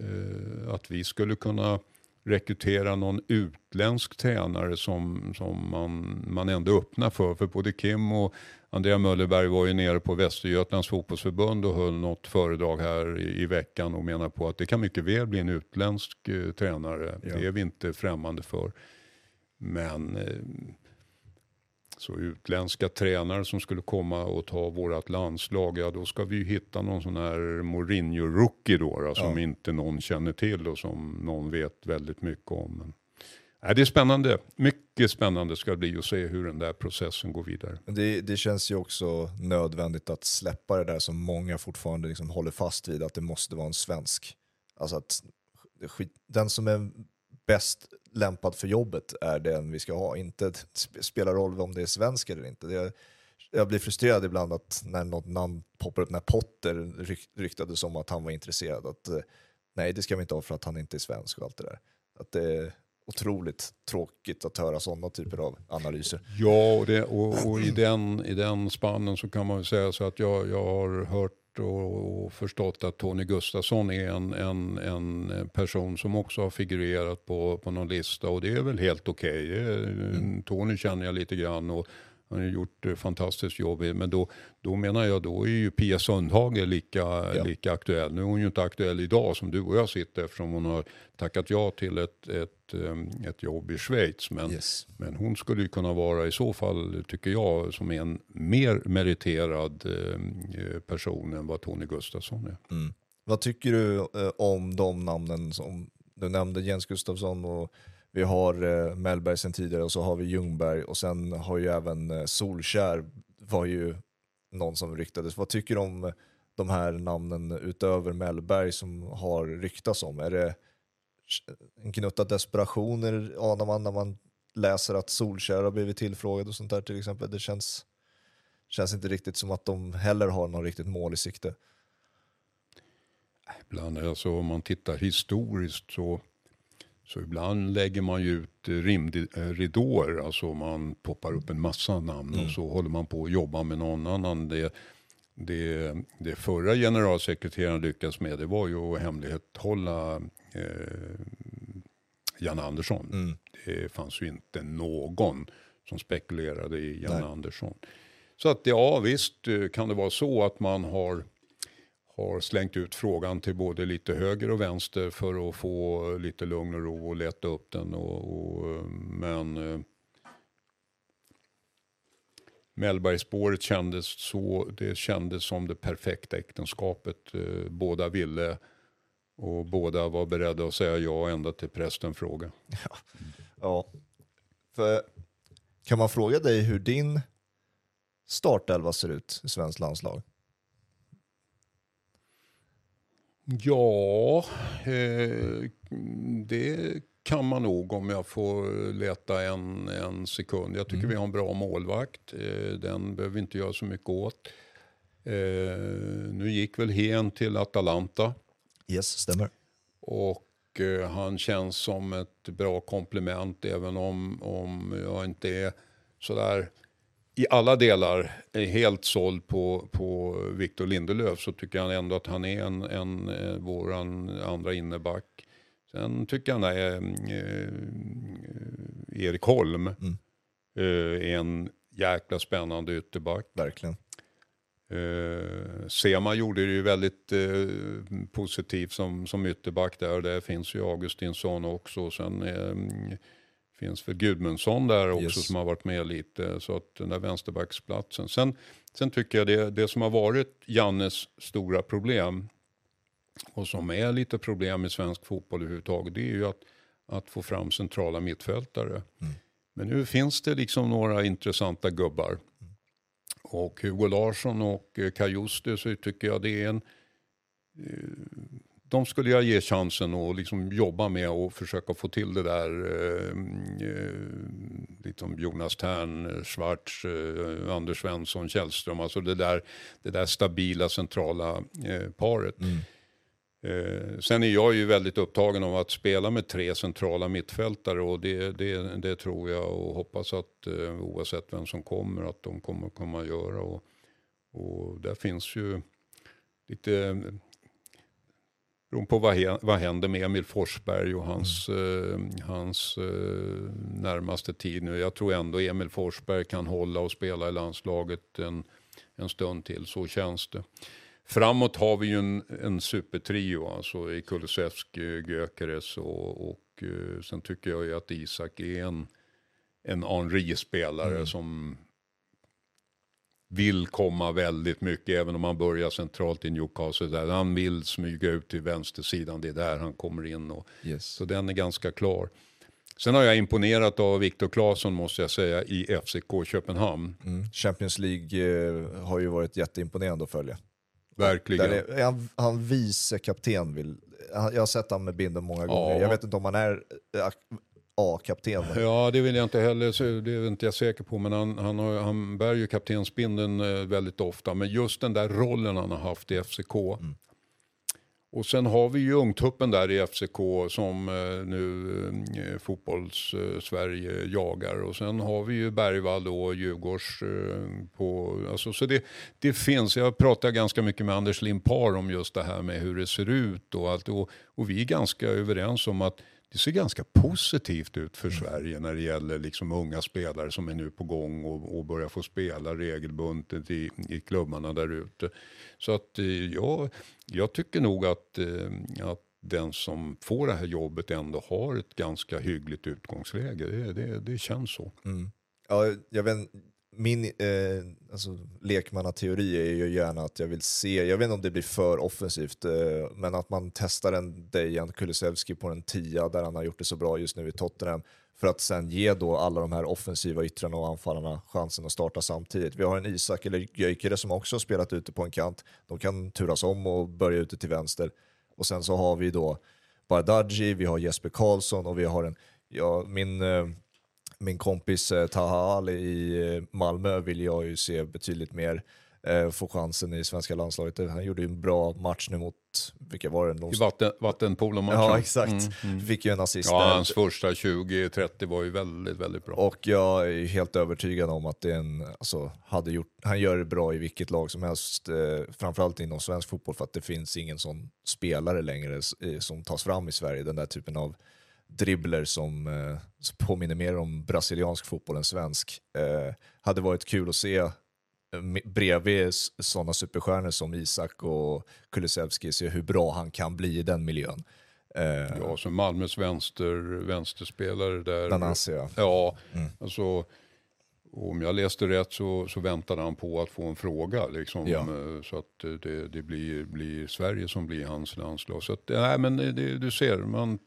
eh, att vi skulle kunna rekrytera någon utländsk tränare som, som man, man ändå öppnar för. För både Kim och Andrea Möllerberg var ju nere på Västergötlands fotbollsförbund och höll något föredrag här i, i veckan och menar på att det kan mycket väl bli en utländsk eh, tränare. Ja. Det är vi inte främmande för. Men eh, så utländska tränare som skulle komma och ta vårt landslag, ja då ska vi ju hitta någon sån här Mourinho-rookie då, då som inte någon känner till och som någon vet väldigt mycket om. Men, nej, det är spännande, mycket spännande ska det bli att se hur den där processen går vidare. Det, det känns ju också nödvändigt att släppa det där som många fortfarande liksom håller fast vid, att det måste vara en svensk. Alltså att den som är bäst lämpad för jobbet är den vi ska ha. Inte spelar roll om det är svensk eller inte. Det, jag blir frustrerad ibland att när något namn poppar upp, när Potter ryktades om att han var intresserad, att eh, nej det ska vi inte ha för att han inte är svensk och allt det där. Att det är otroligt tråkigt att höra sådana typer av analyser. Ja, och, det, och, och i, den, i den spannen så kan man säga så att jag, jag har hört och, och förstått att Tony Gustafsson är en, en, en person som också har figurerat på, på någon lista och det är väl helt okej. Okay. Mm. Tony känner jag lite grann och han har gjort ett fantastiskt jobb. Men då, då menar jag, då är ju Pia Sundhage lika, ja. lika aktuell. Nu är hon ju inte aktuell idag som du och jag sitter eftersom hon har tackat ja till ett, ett, um, ett jobb i Schweiz. Men, yes. men hon skulle ju kunna vara i så fall, tycker jag, som en mer meriterad eh, person än vad Tony Gustafsson är. Mm. Vad tycker du eh, om de namnen som du nämnde, Jens Gustafsson och vi har eh, Mellberg sen tidigare och så har vi Ljungberg och sen har ju även eh, Solskär var ju någon som ryktades. Vad tycker du om eh, de här namnen utöver Mellberg som har ryktats om? Är det en gnutta desperationer anar man när man läser att Solskär har blivit tillfrågad och sånt där till exempel? Det känns, känns inte riktigt som att de heller har något riktigt mål i sikte. Ibland, alltså om man tittar historiskt så så ibland lägger man ju ut rimridåer, alltså man poppar upp en massa namn mm. och så håller man på att jobba med någon annan. Det, det, det förra generalsekreteraren lyckades med det var ju att hemlighålla eh, Jan Andersson. Mm. Det fanns ju inte någon som spekulerade i Jan Nej. Andersson. Så att ja visst eh, kan det vara så att man har har slängt ut frågan till både lite höger och vänster för att få lite lugn och ro och leta upp den. Och, och men eh, Mellbergsspåret kändes så, det kändes som det perfekta äktenskapet. Eh, båda ville och båda var beredda att säga ja ända till prästen fråga. Ja. [laughs] ja. För, kan man fråga dig hur din startelva ser ut i svenskt landslag? Ja, eh, det kan man nog om jag får leta en, en sekund. Jag tycker mm. vi har en bra målvakt. Eh, den behöver vi inte göra så mycket åt. Eh, nu gick väl Hen till Atalanta. Yes, stämmer. Och eh, han känns som ett bra komplement även om, om jag inte är sådär i alla delar är helt såld på, på Victor Lindelöf så tycker jag ändå att han är en, en eh, våran andra inneback. Sen tycker jag att eh, Erik Holm mm. eh, är en jäkla spännande ytterback. Verkligen. Eh, Sema gjorde det ju väldigt eh, positivt som, som ytterback där. Där finns ju Augustinsson också. Sen eh, finns för Gudmundsson där också yes. som har varit med lite. Så att den där vänsterbacksplatsen. Sen, sen tycker jag det, det som har varit Jannes stora problem och som är lite problem i svensk fotboll överhuvudtaget. Det är ju att, att få fram centrala mittfältare. Mm. Men nu finns det liksom några intressanta gubbar. Mm. Och Hugo Larsson och eh, Kajuste så tycker jag det är en eh, de skulle jag ge chansen att liksom jobba med och försöka få till det där. Eh, eh, liksom Jonas Tern, Schwarz, eh, Anders Svensson, Källström. Alltså det där, det där stabila centrala eh, paret. Mm. Eh, sen är jag ju väldigt upptagen av att spela med tre centrala mittfältare och det, det, det tror jag och hoppas att eh, oavsett vem som kommer att de kommer komma att göra. Och, och där finns ju lite Beroende på vad, vad händer med Emil Forsberg och hans, mm. eh, hans eh, närmaste tid nu. Jag tror ändå Emil Forsberg kan hålla och spela i landslaget en, en stund till, så känns det. Framåt har vi ju en, en supertrio, alltså i Kulusevski, Gyökeres och, och uh, sen tycker jag ju att Isak är en, en Henri-spelare mm. som vill komma väldigt mycket, även om han börjar centralt i Newcastle. Där. Han vill smyga ut till vänstersidan, det är där han kommer in. Och, yes. Så den är ganska klar. Sen har jag imponerat av Viktor Claesson måste jag säga i FCK Köpenhamn. Mm. Champions League eh, har ju varit jätteimponerande att följa. Verkligen. Är, han, han vice kapten vill, jag har sett honom med binden många gånger. Ja. Jag vet inte om han är A-kapten. Ja, det vill jag inte heller, det är inte jag säker på. Men han, han, har, han bär ju kaptensbindeln eh, väldigt ofta. Men just den där rollen han har haft i FCK. Mm. Och sen har vi ju ungtuppen där i FCK som eh, nu eh, fotbolls-Sverige jagar. Och sen har vi ju Bergvall och Djurgårds på... Alltså, så det, det finns, jag pratar ganska mycket med Anders Limpar om just det här med hur det ser ut och allt. Och, och vi är ganska överens om att det ser ganska positivt ut för mm. Sverige när det gäller liksom unga spelare som är nu på gång och, och börjar få spela regelbundet i, i klubbarna där ute. Så att eh, jag, jag tycker nog att, eh, att den som får det här jobbet ändå har ett ganska hyggligt utgångsläge. Det, det, det känns så. Mm. Ja, jag vet, min eh, alltså, lekmannateori är ju gärna att jag vill se, jag vet inte om det blir för offensivt, eh, men att man testar en Dejan Kulusevski på en tia där han har gjort det så bra just nu i Tottenham för att sen ge då alla de här offensiva yttrarna och anfallarna chansen att starta samtidigt. Vi har en Isak eller Gyökere som också har spelat ute på en kant. De kan turas om och börja ute till vänster. Och sen så har vi då Bardghji, vi har Jesper Karlsson och vi har en, ja, min eh, min kompis eh, Taha Ali i eh, Malmö vill jag ju se betydligt mer eh, få chansen i svenska landslaget. Han gjorde ju en bra match nu mot, vilka var det? I vatten, vattenpolo-matchen. Ja, exakt. Mm, mm. Fick ju en assist Ja, hans första 20-30 var ju väldigt, väldigt bra. Och jag är helt övertygad om att det är en, alltså, hade gjort, han gör det bra i vilket lag som helst, eh, framförallt inom svensk fotboll, för att det finns ingen sån spelare längre som tas fram i Sverige, den där typen av dribbler som eh, påminner mer om brasiliansk fotboll än svensk. Eh, hade varit kul att se eh, bredvid sådana superstjärnor som Isak och Kulusevski, se hur bra han kan bli i den miljön. Eh, ja, som Malmös vänster, vänsterspelare där. Nanasi, ja. Mm. Alltså, och om jag läste rätt så, så väntade han på att få en fråga. Liksom, ja. Eh, så att det, det blir, blir, Sverige som blir hans landslag. Så att, nej, men det, du ser, man,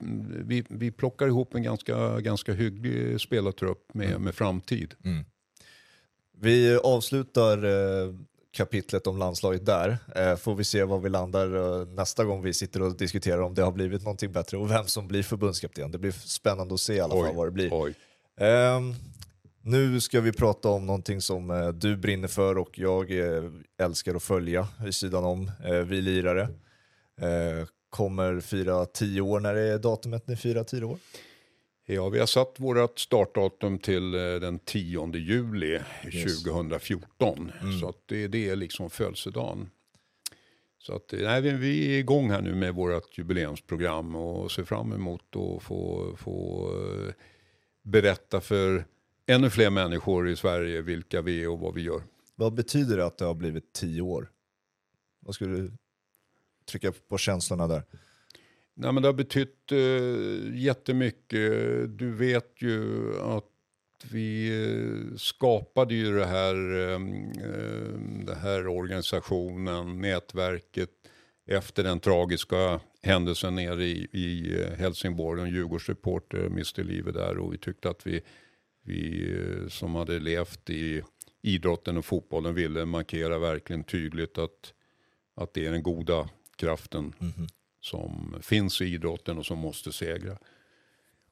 vi, vi plockar ihop en ganska, ganska hygglig spelartrupp med, mm. med framtid. Mm. Vi avslutar eh, kapitlet om landslaget där. Eh, får vi se var vi landar nästa gång vi sitter och diskuterar om det har blivit någonting bättre och vem som blir förbundskapten. Det blir spännande att se i alla fall vad det blir. Oj. Um, nu ska vi prata om någonting som eh, du brinner för och jag eh, älskar att följa i sidan om. Eh, vi lirare kommer fira tio år. När är datumet ni firar tio år? Ja, vi har satt vårt startdatum till den 10 juli yes. 2014. Mm. Så att det, det är liksom födelsedagen. Så att, nej, vi är igång här nu med vårt jubileumsprogram och ser fram emot att få, få berätta för ännu fler människor i Sverige vilka vi är och vad vi gör. Vad betyder det att det har blivit tio år? Vad skulle du trycka på känslorna där? Nej, men det har betytt uh, jättemycket. Du vet ju att vi uh, skapade ju det här, um, uh, det här organisationen, nätverket efter den tragiska händelsen nere i, i Helsingborg. En Djurgårdsreporter miste livet där och vi tyckte att vi vi eh, som hade levt i idrotten och fotbollen ville markera verkligen tydligt att, att det är den goda kraften mm som finns i idrotten och som måste segra.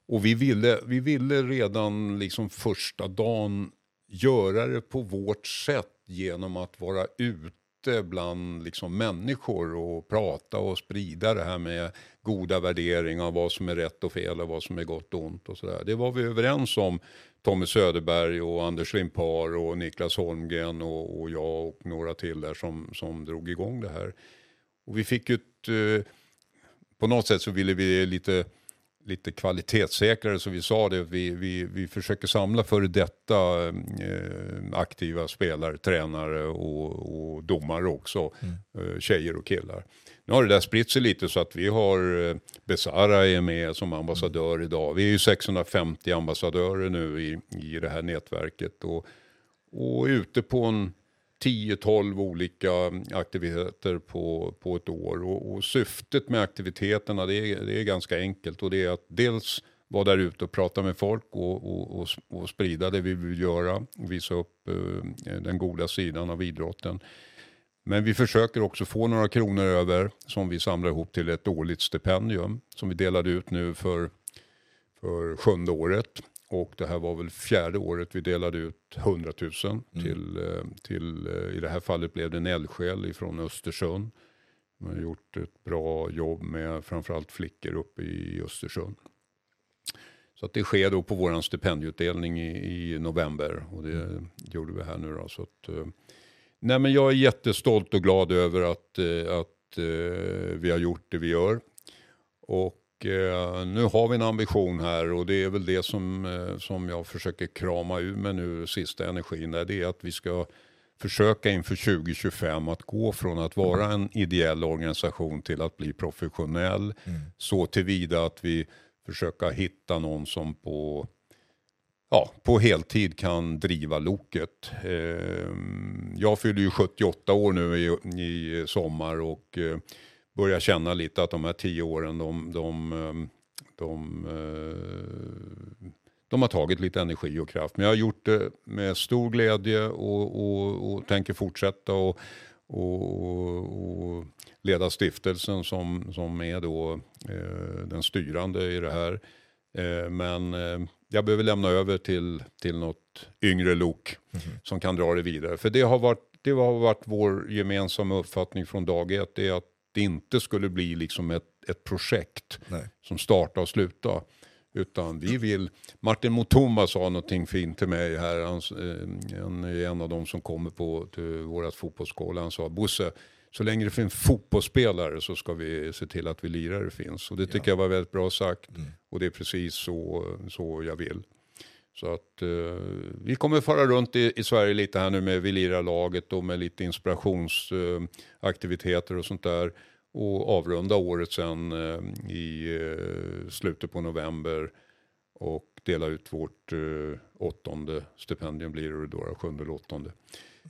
Och vi ville, vi ville redan liksom första dagen göra det på vårt sätt genom att vara ute bland liksom människor och prata och sprida det här med goda värderingar av vad som är rätt och fel och vad som är gott och ont och sådär. Det var vi överens om Tommy Söderberg och Anders Limpar och Niklas Holmgren och, och, jag och några till där som, som drog igång det här. Och vi fick ett, eh, på något sätt så ville vi lite, lite kvalitetssäkrare, så vi sa det, vi, vi, vi försöker samla före detta eh, aktiva spelare, tränare och, och domare också, mm. eh, tjejer och killar. Nu har det där spritt sig lite så att vi har eh, Besara är med som ambassadör idag. Vi är ju 650 ambassadörer nu i, i det här nätverket och, och ute på en 10-12 olika aktiviteter på, på ett år. Och, och syftet med aktiviteterna det är, det är ganska enkelt och det är att dels vara där ute och prata med folk och, och, och, och sprida det vi vill göra. och Visa upp eh, den goda sidan av idrotten. Men vi försöker också få några kronor över som vi samlar ihop till ett årligt stipendium som vi delade ut nu för, för sjunde året. Och det här var väl fjärde året vi delade ut 100 000 mm. till, eh, till, eh, i det här fallet blev det en eldsjäl från Östersund. Man har gjort ett bra jobb med framförallt flickor uppe i Östersund. Så att det sker då på vår stipendieutdelning i, i november och det mm. gjorde vi här nu då. Så att, eh, nej men jag är jättestolt och glad över att, att vi har gjort det vi gör. Och eh, nu har vi en ambition här och det är väl det som, eh, som jag försöker krama ur med nu sista energin. Där, det är att vi ska försöka inför 2025 att gå från att vara en ideell organisation till att bli professionell. Mm. Så tillvida att vi försöker hitta någon som på ja, på heltid kan driva loket. Eh, jag fyller ju 78 år nu i, i sommar och eh, börjar känna lite att de här tio åren, de, de, ehm, de, eh, de har tagit lite energi och kraft. Men jag har gjort det med stor glädje och, och, och tänker fortsätta och, och, leda stiftelsen som, som är då eh, den styrande i det här. Eh, men eh, jag behöver lämna över till, till något yngre lok mm -hmm. som kan dra det vidare. För det har varit, det har varit vår gemensamma uppfattning från dag ett. Det är att det inte skulle bli liksom ett, ett projekt Nej. som startar och slutar. Utan vi vill, Martin Mutumba sa någonting fint till mig här, han, eh, han är en av de som kommer på till vårat fotbollsskola. Han sa, Bosse, så länge det finns fotbollsspelare så ska vi se till att vi lirare finns. Och det tycker ja. jag var väldigt bra sagt. Mm. Och det är precis så, så jag vill. Så att eh, vi kommer fara runt i, i, Sverige lite här nu med Vi lirar-laget och med lite inspirationsaktiviteter eh, och sånt där. Och avrunda året sen eh, i eh, slutet på november och dela ut vårt eh, åttonde stipendium blir det då, sjunde eller åttonde.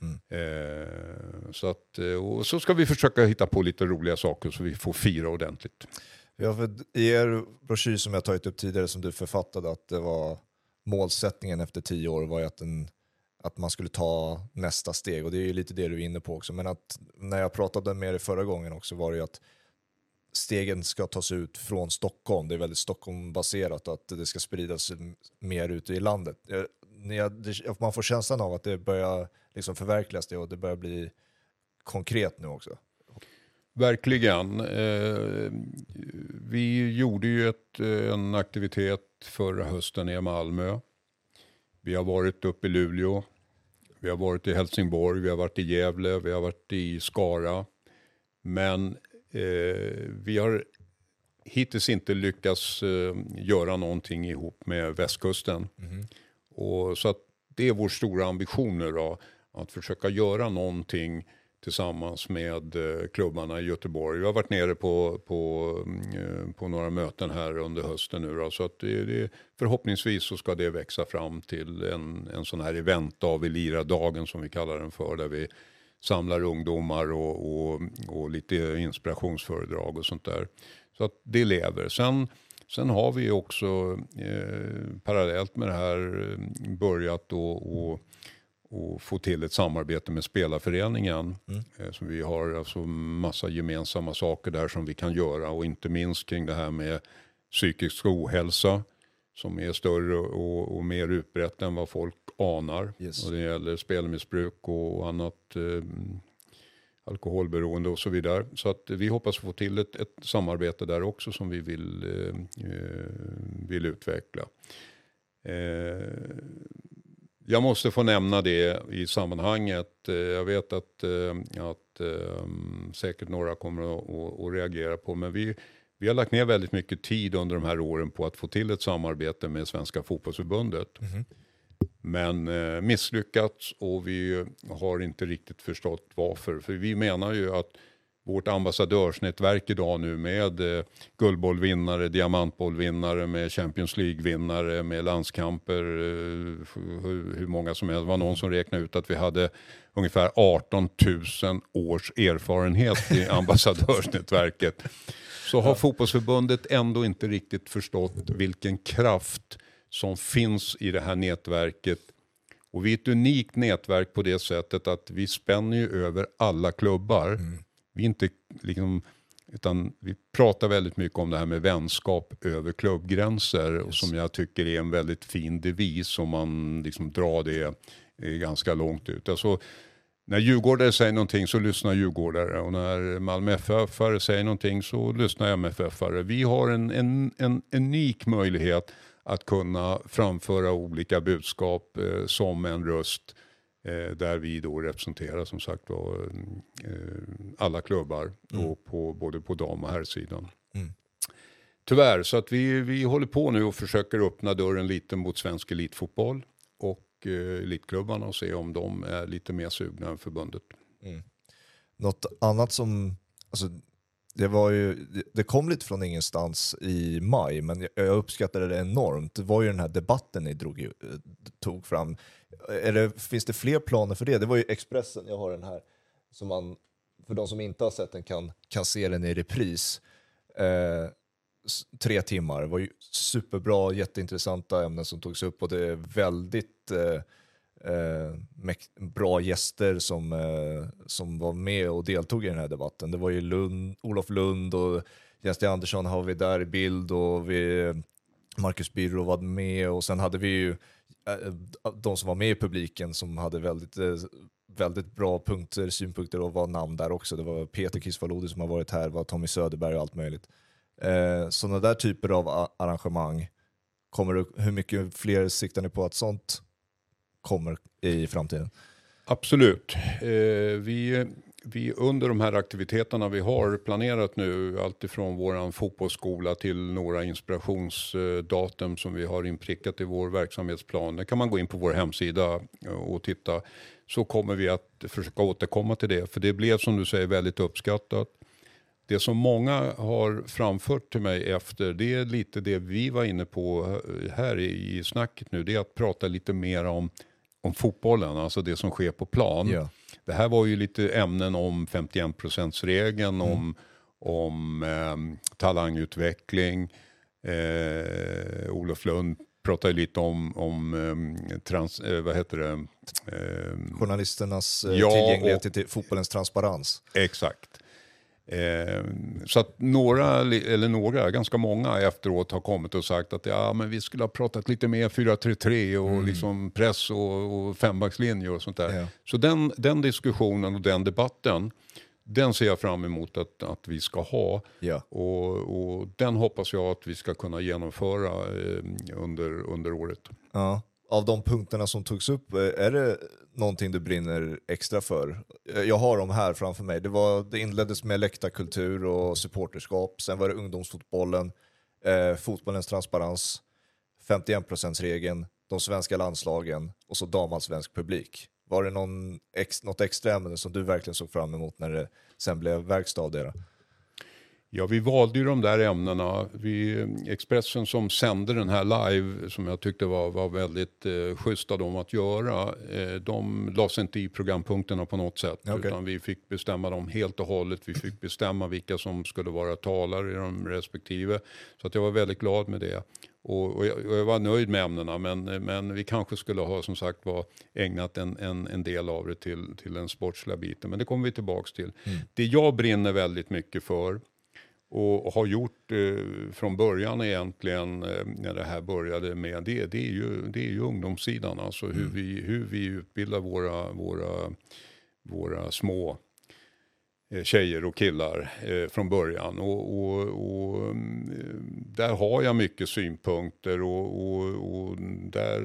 Mm. Eh, så, att, eh, och så ska vi försöka hitta på lite roliga saker så vi får fira ordentligt. Ja, för I er broschyr som jag tagit upp tidigare som du författade att det var målsättningen efter tio år var ju att, den, att man skulle ta nästa steg och det är ju lite det du är inne på också. Men att när jag pratade med dig förra gången också var det ju att stegen ska tas ut från Stockholm. Det är väldigt Stockholmbaserat och att det ska spridas mer ute i landet. Man får känslan av att det börjar liksom förverkligas det och det börjar bli konkret nu också. Verkligen. Eh, vi gjorde ju ett, eh, en aktivitet förra hösten i Malmö. Vi har varit uppe i Luleå. Vi har varit i Helsingborg, vi har varit i Gävle, vi har varit i Skara. Men eh, vi har hittills inte lyckats eh, göra någonting ihop med västkusten. Mm. Och, så att det är vår stora ambition nu då, att försöka göra någonting tillsammans med eh, klubbarna i Göteborg. Vi har varit nere på, på, mm, eh, på några möten här under hösten nu. Då, så att det, det, förhoppningsvis så ska det växa fram till en, en sån här eventdag, vi lirar dagen som vi kallar den för, där vi samlar ungdomar och, och, och lite inspirationsföredrag och sånt där. Så att det lever. Sen, sen har vi också eh, parallellt med det här eh, börjat och, och och få till ett samarbete med spelarföreningen. Mm. Eh, så vi har alltså massa gemensamma saker där som vi kan göra och inte minst kring det här med psykisk ohälsa som är större och, och mer utbrett än vad folk anar. Yes. Och det gäller spelmissbruk och annat eh, alkoholberoende och så vidare. Så att vi hoppas få till ett, ett samarbete där också som vi vill, eh, eh vill utveckla. Eh, jag måste få nämna det i sammanhanget. Eh, jag vet att, eh, att eh, säkert några kommer att, att, reagera på, men vi, Vi har lagt ner väldigt mycket tid under de här åren på att få till ett samarbete med Svenska fotbollsförbundet. Mhm. Men eh, misslyckats och vi har inte riktigt förstått varför. För vi menar ju att vårt ambassadörsnätverk idag nu med eh, guldbollvinnare, diamantbollvinnare, med Champions League-vinnare, med landskamper, eh, hur, hur många som helst. Det var någon som räknade ut att vi hade ungefär 18 000 års erfarenhet i [laughs] ambassadörsnätverket. Så har fotbollsförbundet ändå inte riktigt förstått vilken kraft som finns i det här nätverket. Och vi är ett unikt nätverk på det sättet att vi spänner ju över alla klubbar. Vi är inte liksom, utan vi pratar väldigt mycket om det här med vänskap över klubbgränser. Och som jag tycker är en väldigt fin devis om man liksom drar det eh, ganska långt ut. Alltså, när djurgårdare säger någonting så lyssnar djurgårdare och när Malmö FF säger någonting så lyssnar MFF-are. Vi har en, en, en unik möjlighet att kunna framföra olika budskap eh, som en röst eh, där vi då representerar som sagt var eh, alla klubbar och på, både på dam och herrsidan. Mm. Tyvärr, så att vi, vi håller på nu och försöker öppna dörren lite mot svensk elitfotboll och eh, elitklubbarna och se om de är lite mer sugna än förbundet. Något annat som, alltså, det, var ju, det- kom lite från ingenstans i maj, men jag, uppskattade det enormt. Det var ju den här debatten ni drog, eh, tog fram. Är det, finns det fler planer för det? Det var ju Expressen, jag har den här, som man, för de som inte har sett den kan, kan se den i repris. Eh, tre timmar, det var ju superbra, jätteintressanta ämnen som togs upp och det är väldigt eh, Eh, bra gäster som, eh, som var med och deltog i den här debatten. Det var ju Lund, Olof Lund och Jens D. Andersson har vi där i bild och vi, Marcus Birro var med och sen hade vi ju eh, de som var med i publiken som hade väldigt, eh, väldigt bra punkter, synpunkter och var namn där också. Det var Peter Kisvalodi som har varit här, var Tommy Söderberg och allt möjligt. Sådana där typer av arrangemang, kommer det, hur mycket fler siktar ni på att sånt kommer i framtiden? Absolut. Eh, vi, vi under de här aktiviteterna vi har planerat nu, alltifrån vår fotbollsskola till några inspirationsdatum som vi har inprickat i vår verksamhetsplan. Där kan man gå in på vår hemsida och titta. Så kommer vi att försöka återkomma till det. För det blev som du säger väldigt uppskattat. Det som många har framfört till mig efter, det är lite det vi var inne på här i snacket nu. Det är att prata lite mer om, om fotbollen, alltså det som sker på plan. Ja. Det här var ju lite ämnen om 51%-regeln, om, om ehm, talangutveckling. Eh, Olof Lund pratade lite om, om ehm, trans, eh, vad heter det? Ehm, Journalisternas eh, Ja, tillgänglighet och- till fotbollens transparens. Exakt. Eh, så att några, eller några, ganska många efteråt har kommit och sagt att ja, men vi skulle ha pratat lite mer 4-3-3 och liksom press och, och fembackslinje och sånt där. Ja. Så den, den diskussionen och den debatten, den ser jag fram emot att, att vi ska ha. Ja. Och, och den hoppas jag att vi ska kunna genomföra eh, under, under året. Ja. Av de punkterna som togs upp, eh, är det någonting du brinner extra för? Eh, jag har dem här framför mig. Det, var, det inleddes med läktarkultur och supporterskap, sen var det ungdomsfotbollen, eh, fotbollens transparens, 51%-regeln, de svenska landslagen och så damallsvensk publik. Var det någon ex, något extra ämne som du verkligen såg fram emot när det sen blev verkstad av det? Då? Ja, vi valde ju de där ämnena. Vi, Expressen som sände den här live, som jag tyckte var, var väldigt eh, schysst av dem att göra, eh, de la sig inte i programpunkterna på något sätt. Okej. Utan vi fick bestämma dem helt och hållet. Vi fick bestämma vilka som skulle vara talare i de respektive. Så att jag var väldigt glad med det. Och, och, jag, och jag var nöjd med ämnena, men, men vi kanske skulle ha som sagt var ägnat en, en, en del av det till, till den sportsliga biten. Men det kommer vi tillbaks till. Det jag brinner väldigt mycket för, och har gjort eh, från början egentligen eh, när det här började med det, det är ju, det är ju ungdomssidan. Alltså hur, vi, hur vi utbildar våra, våra, våra små eh, tjejer och killar eh, från början. Och, och, och mm, där har jag mycket synpunkter och, och, och där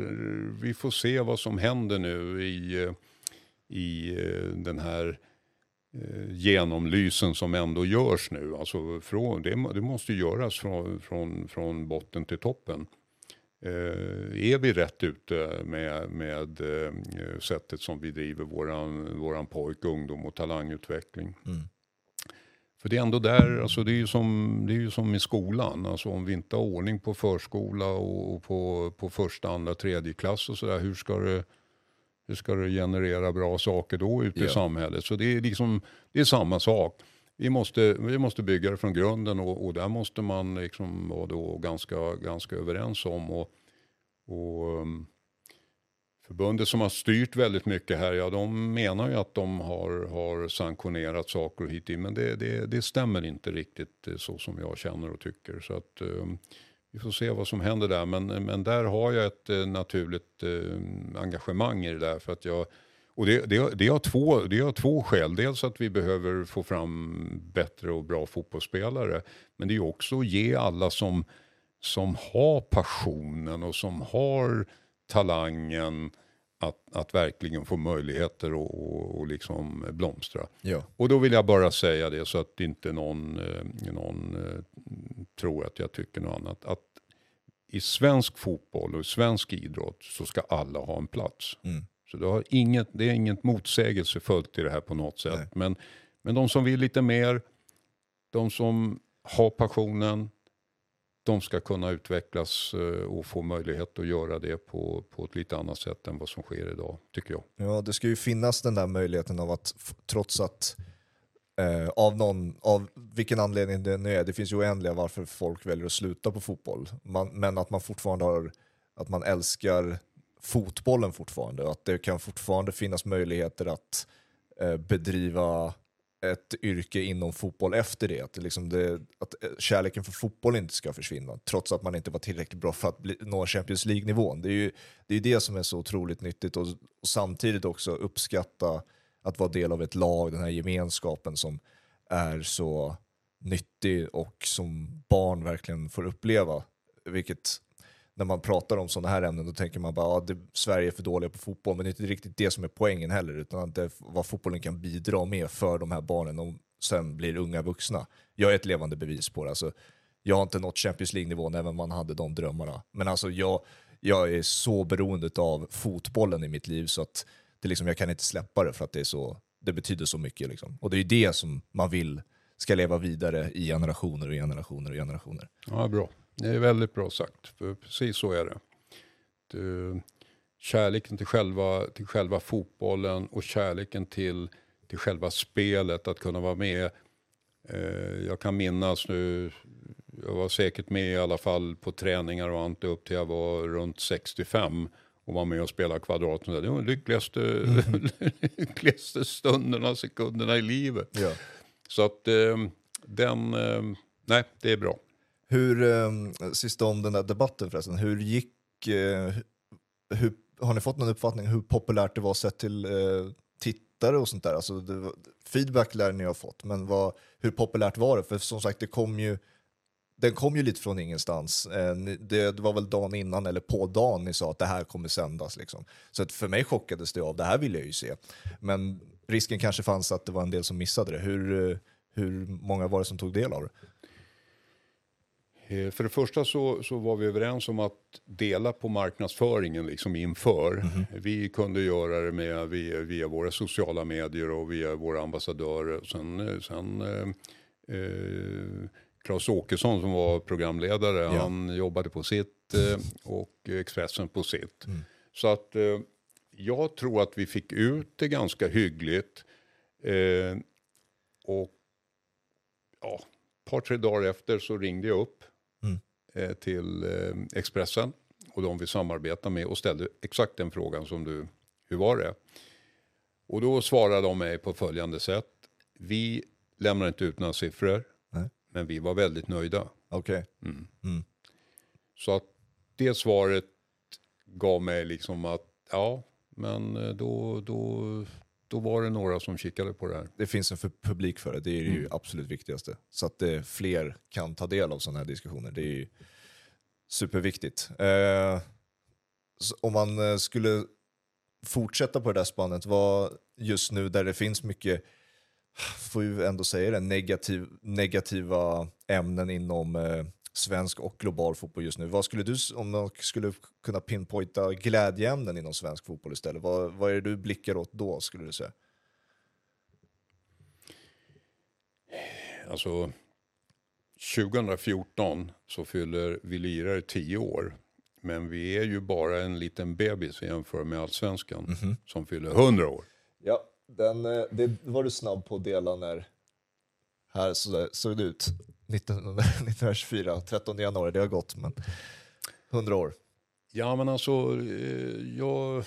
vi får se vad som händer nu i, i eh, den här genomlysen som ändå görs nu. Alltså från, det, det måste göras från, från, från botten till toppen. Eh, är vi rätt ute med, med eh, sättet som vi driver våran, våran pojk, ungdom och talangutveckling? Mm. För det är ändå där, alltså det är ju som, det är ju som i skolan. Alltså om vi inte har ordning på förskola och, och på, på första, andra, tredje klass och sådär. Hur ska det, hur ska det generera bra saker då ute i samhället? Så det är liksom, det är samma sak. Vi måste, vi måste bygga det från grunden och, och där måste man liksom vara då ganska, ganska överens om. Och, och um, Förbundet som har styrt väldigt mycket här, ja de menar ju att de har, har sanktionerat saker hit in. Men det, det, det stämmer inte riktigt eh, så som jag känner och tycker. Så att um, vi får se vad som händer där. Men, men där har jag ett eh, naturligt eh, engagemang i det där. För att jag, och det, det, det, har två, det har två skäl. Dels att vi behöver få fram bättre och bra fotbollsspelare. Men det är också att ge alla som, som har passionen och som har talangen att, att verkligen få möjligheter att och, och liksom blomstra. Ja. Och då vill jag bara säga det så att inte någon, eh, någon eh, tror att jag tycker något annat. Att i svensk fotboll och i svensk idrott så ska alla ha en plats. Mm. Så det, har inget, det är inget motsägelsefullt i det här på något sätt. Men, men de som vill lite mer, de som har passionen, de ska kunna utvecklas eh, och få möjlighet att göra det på, på ett lite annat sätt än vad som sker idag, tycker jag. Ja, det ska ju finnas den där möjligheten av att trots att eh, av, någon, av vilken anledning det nu är, det finns ju oändliga varför folk väljer att sluta på fotboll, man, men att man fortfarande har, att man älskar fotbollen fortfarande och att det kan fortfarande finnas möjligheter att eh, bedriva ett yrke inom fotboll efter det. Att, liksom det, att eh, kärleken för fotboll inte ska försvinna, trots att man inte var tillräckligt bra för att bli, nå Champions League-nivån. Det är ju det, är det som är så otroligt nyttigt och, och, samtidigt också uppskatta att vara del av ett lag, den här gemenskapen som är så nyttig och som barn verkligen får uppleva. Vilket när man pratar om sådana här ämnen då tänker man bara att ja, Sverige är för dåliga på fotboll, men det är inte riktigt det som är poängen heller, utan att det, vad fotbollen kan bidra med för de här barnen om sen blir unga vuxna. Jag är ett levande bevis på det. Alltså, jag har inte nått Champions League-nivån även om man hade de drömmarna. Men alltså jag, jag är så beroende av fotbollen i mitt liv så att det liksom, jag kan inte släppa det för att det, är så, det betyder så mycket. Liksom. Och det är det som man vill ska leva vidare i generationer och generationer och generationer. Ja, bra. Det är väldigt bra sagt, för precis så är det. Du, kärleken till själva, till själva fotbollen och kärleken till, till själva spelet, att kunna vara med. Eh, jag kan minnas nu, jag var säkert med i alla fall på träningar och annat upp till jag var runt 65 och var med och spelade kvadrat. Det var de lyckligaste, mm. [laughs] lyckligaste stunderna, sekunderna i livet. Ja. Så att eh, den, eh, nej det är bra. Hur, eh, sista om den där debatten förresten, hur gick, eh, hur, har ni fått någon uppfattning hur populärt det var sett till eh, tittare och sånt där? Alltså, det, feedback lär ni ha fått, men vad, hur populärt var det? För som sagt, det kom ju, den kom ju lite från ingenstans. Eh, det, det, var väl dagen innan, eller på dagen, ni sa att det här kommer sändas. Liksom. Så att för mig chockades det av, det här vill jag ju se. Men risken kanske fanns att det var en del som missade det. Hur, eh, hur många var det som tog del av det? Eh, för det första så, så var vi överens om att dela på marknadsföringen liksom inför. Mm. Vi kunde göra det med, via, via, våra sociala medier och via våra ambassadörer. Sen, eh, sen eh, eh, Claes Åkesson som var programledare, ja. han jobbade på sitt eh, och Expressen på sitt. Mm. Så att eh, jag tror att vi fick ut det ganska hyggligt. och ja, ett par, tre dagar efter så ringde jag upp till eh, Expressen och de vi samarbetar med och ställde exakt den frågan som du, hur var det? Och då svarade de mig på följande sätt. Vi lämnar inte ut några siffror, Nej. men vi var väldigt nöjda. Okay. Mm. Mm. Så att det svaret gav mig liksom att ja, men eh, då, då, då var det några som kikade på det här. Det finns en för publik för det, det är mm. ju absolut viktigaste. Så att det, fler kan ta del av sådana här diskussioner, det är ju superviktigt. Eh, om man eh, skulle fortsätta på det där spannet, vad just nu där det finns mycket får ju ändå säga det, negativ, negativa ämnen inom eh, svensk och global fotboll just nu. Vad skulle du, om man skulle kunna pinpointa glädjeämnen inom svensk fotboll istället, vad, vad är det du blickar åt då skulle du säga? Alltså, 2014 så fyller vi lirare 10 år. Men vi är ju bara en liten bebis jämfört med allsvenskan mm -hmm. som fyller 100 år. Ja, den, eh, det var du snabb på att dela när här såg det ut. 1924, 13 [laughs] januari, det har gått men 100 år. Ja men alltså, eh, jag,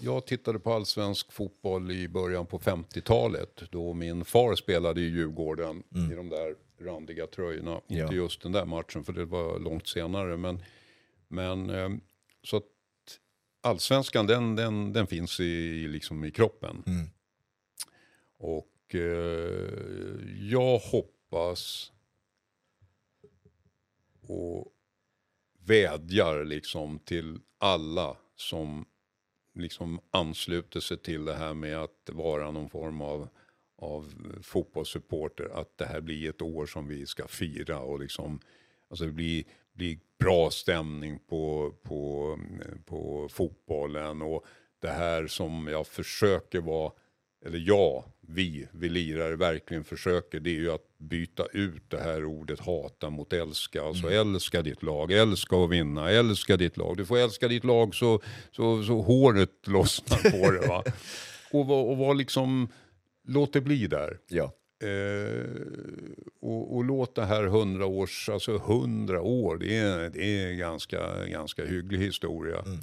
jag tittade på allsvensk fotboll i början på 50-talet då min far spelade i Djurgården mm. i de där randiga tröjorna. Ja. Inte just den där matchen för det var långt senare men, men eh, så att allsvenskan den, den, den finns i, liksom i kroppen. Mm. Och eh, jag hoppas och vädjar liksom till alla som liksom ansluter sig till det här med att vara någon form av, av fotbollssupporter. Att det här blir ett år som vi ska fira och liksom, alltså det blir, blir bra stämning på, på, på fotbollen. Och det här som jag försöker vara eller jag, vi, vi lirare verkligen försöker, det är ju att byta ut det här ordet hata mot älska. Alltså mm. älska ditt lag, älska att vinna, älska ditt lag. Du får älska ditt lag så, så, så håret [laughs] lossnar på det. Va? och, var, och var liksom, låt det bli där. Ja. Eh, och, och, låt det här hundra års, alltså hundra år, det är, det är en ganska, ganska hygglig historia. Mm.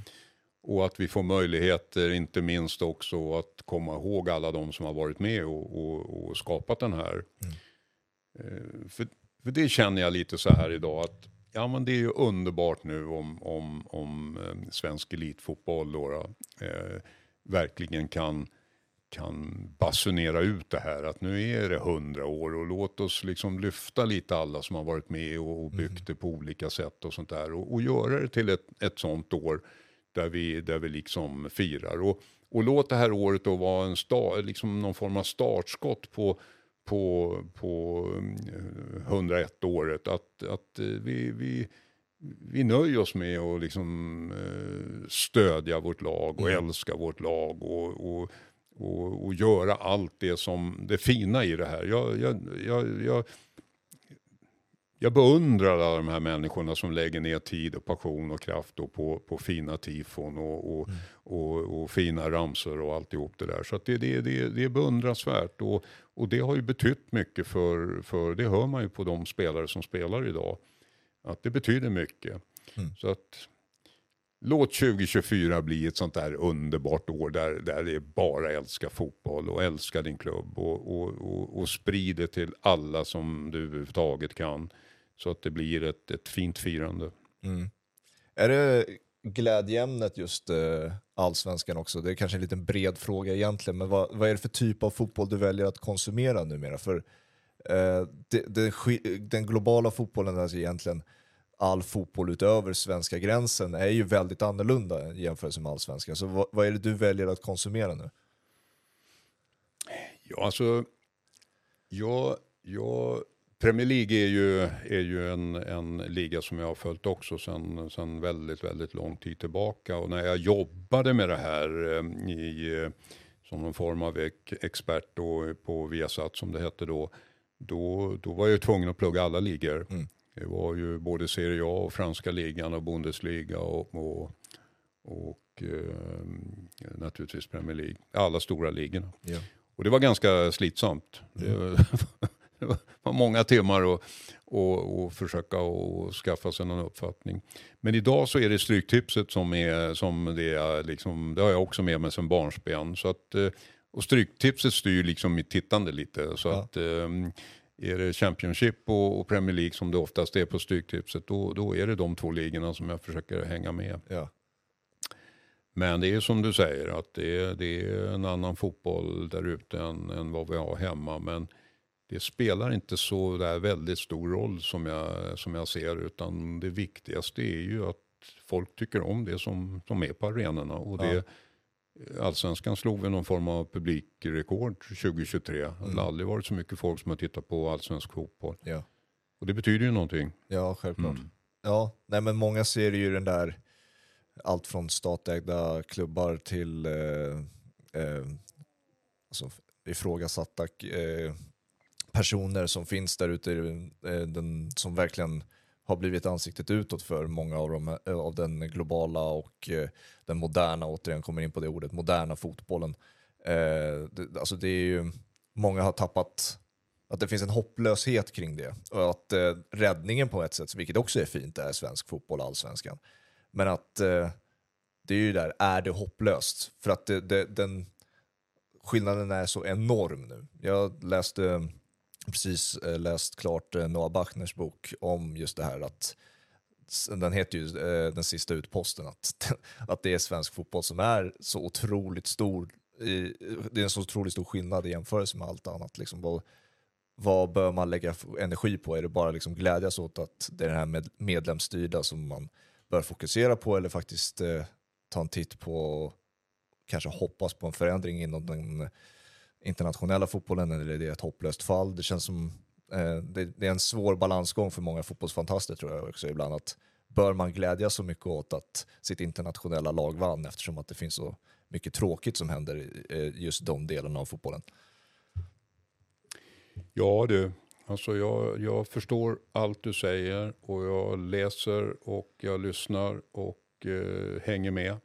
Och att vi får möjligheter, inte minst också att komma ihåg alla de som har varit med och, och, och skapat den här. Mm. För, för det känner jag lite så här idag att ja, men det är ju underbart nu om, om, om eh, svensk elitfotboll då, då eh, verkligen kan, kan basunera ut det här att nu är det hundra år och låt oss liksom lyfta lite alla som har varit med och, och byggt mm. det på olika sätt och sånt där och, och göra det till ett, ett sånt år där vi, där vi liksom firar. Och, och låt det här året då vara en sta, liksom någon form av startskott på, på, på 101 eh, året. Att, att eh, vi, vi, vi nöjer oss med att liksom eh, stödja vårt lag och mm. älska vårt lag och, och, och, och, göra allt det som det fina i det här. Jag, jag, jag, jag jag beundrar alla de här människorna som lägger ner tid och passion och kraft på, på fina tifon och, och, mm. och, och, fina ramsor och alltihop det där. Så det, det, det, det är beundransvärt och, och det har ju betytt mycket för, för, det hör man ju på de spelare som spelar idag, att det betyder mycket. Mm. Så att Låt 2024 bli ett sånt där underbart år där, där det bara älskar fotboll och älskar din klubb och, och, och, och sprid det till alla som du överhuvudtaget kan. Så att det blir ett, ett fint firande. Mm. Är det glädjeämnet just uh, allsvenskan också? Det är kanske en liten bred fråga egentligen, men vad, vad är det för typ av fotboll du väljer att konsumera numera? För uh, det, det, den globala fotbollen, alltså egentligen all fotboll utöver svenska gränsen, är ju väldigt annorlunda jämfört med allsvenskan. Så vad, vad är det du väljer att konsumera nu? Ja, alltså, jag, jag Premier League är ju, är ju en, en liga som jag har följt också sedan sen väldigt, väldigt lång tid tillbaka. Och när jag jobbade med det här eh, i, eh, som någon form av expert då, på Viasat som det hette då, då, då var jag tvungen att plugga alla ligor. Mm. Det var ju både Serie A och franska ligan och Bundesliga och, och, och eh, naturligtvis Premier League. Alla stora ligorna. Ja. Och det var ganska slitsamt. Mm. [laughs] [laughs] Var många timmar och, och, och försöka och skaffa sig någon uppfattning. Men idag så är det Stryktipset som är, som det är liksom, det har jag också med mig sedan barnsben. Så att, eh, och Stryktipset styr liksom mitt tittande lite. Så ja. att, um, är det Championship och, och, Premier League som det oftast är på Stryktipset, då, då är det de två ligorna som jag försöker hänga med. Ja. Men det är som du säger, att det är, det är en annan fotboll där ute än, än vad vi har hemma. Men det spelar inte så där väldigt stor roll som jag, som jag ser, utan det viktigaste är ju att folk tycker om det som, som är på arenorna. Och det, ja. Allsvenskan slog väl någon form av publikrekord 2023. Mm. Det har aldrig varit så mycket folk som har tittat på allsvensk fotboll. Ja. Och det betyder ju någonting. Ja, självklart. Mm. Ja, nej men många ser ju den där, allt från statsägda klubbar till eh, eh, alltså ifrågasatta eh, personer som finns där ute, eh, den, som verkligen har blivit ansiktet utåt för många av, de, eh, av den globala och eh, den moderna, återigen kommer in på det ordet, moderna fotbollen. Det, alltså det är ju, många har tappat, att det finns en hopplöshet kring det. Och att eh, räddningen på ett sätt, vilket också är fint, är svensk fotboll, allsvenskan. Men att det är ju där, är det hopplöst? För att det, det, den skillnaden är så enorm nu. Jag läste precis eh, läst klart eh, Noah Bachners bok om just det här att den heter ju eh, Den sista utposten, att, [laughs] att det är svensk fotboll som är så otroligt stor. det är en så otroligt stor skillnad i jämförelse med allt annat. Liksom, vad, vad bör man lägga energi på? Är det bara liksom glädjas åt att det är det här med medlemsstyrda som man bör fokusera på eller faktiskt eh, ta en titt på och kanske hoppas på en förändring inom den internationella fotbollen eller är det ett hopplöst fall? Det känns som eh, det, det, är en svår balansgång för många fotbollsfantaster tror jag också ibland. Att bör man glädjas så mycket åt att sitt internationella lag vann eftersom att det finns så mycket tråkigt som händer i eh, just de delarna av fotbollen? Ja du, alltså jag, jag förstår allt du säger och jag läser och jag lyssnar och eh, hänger med.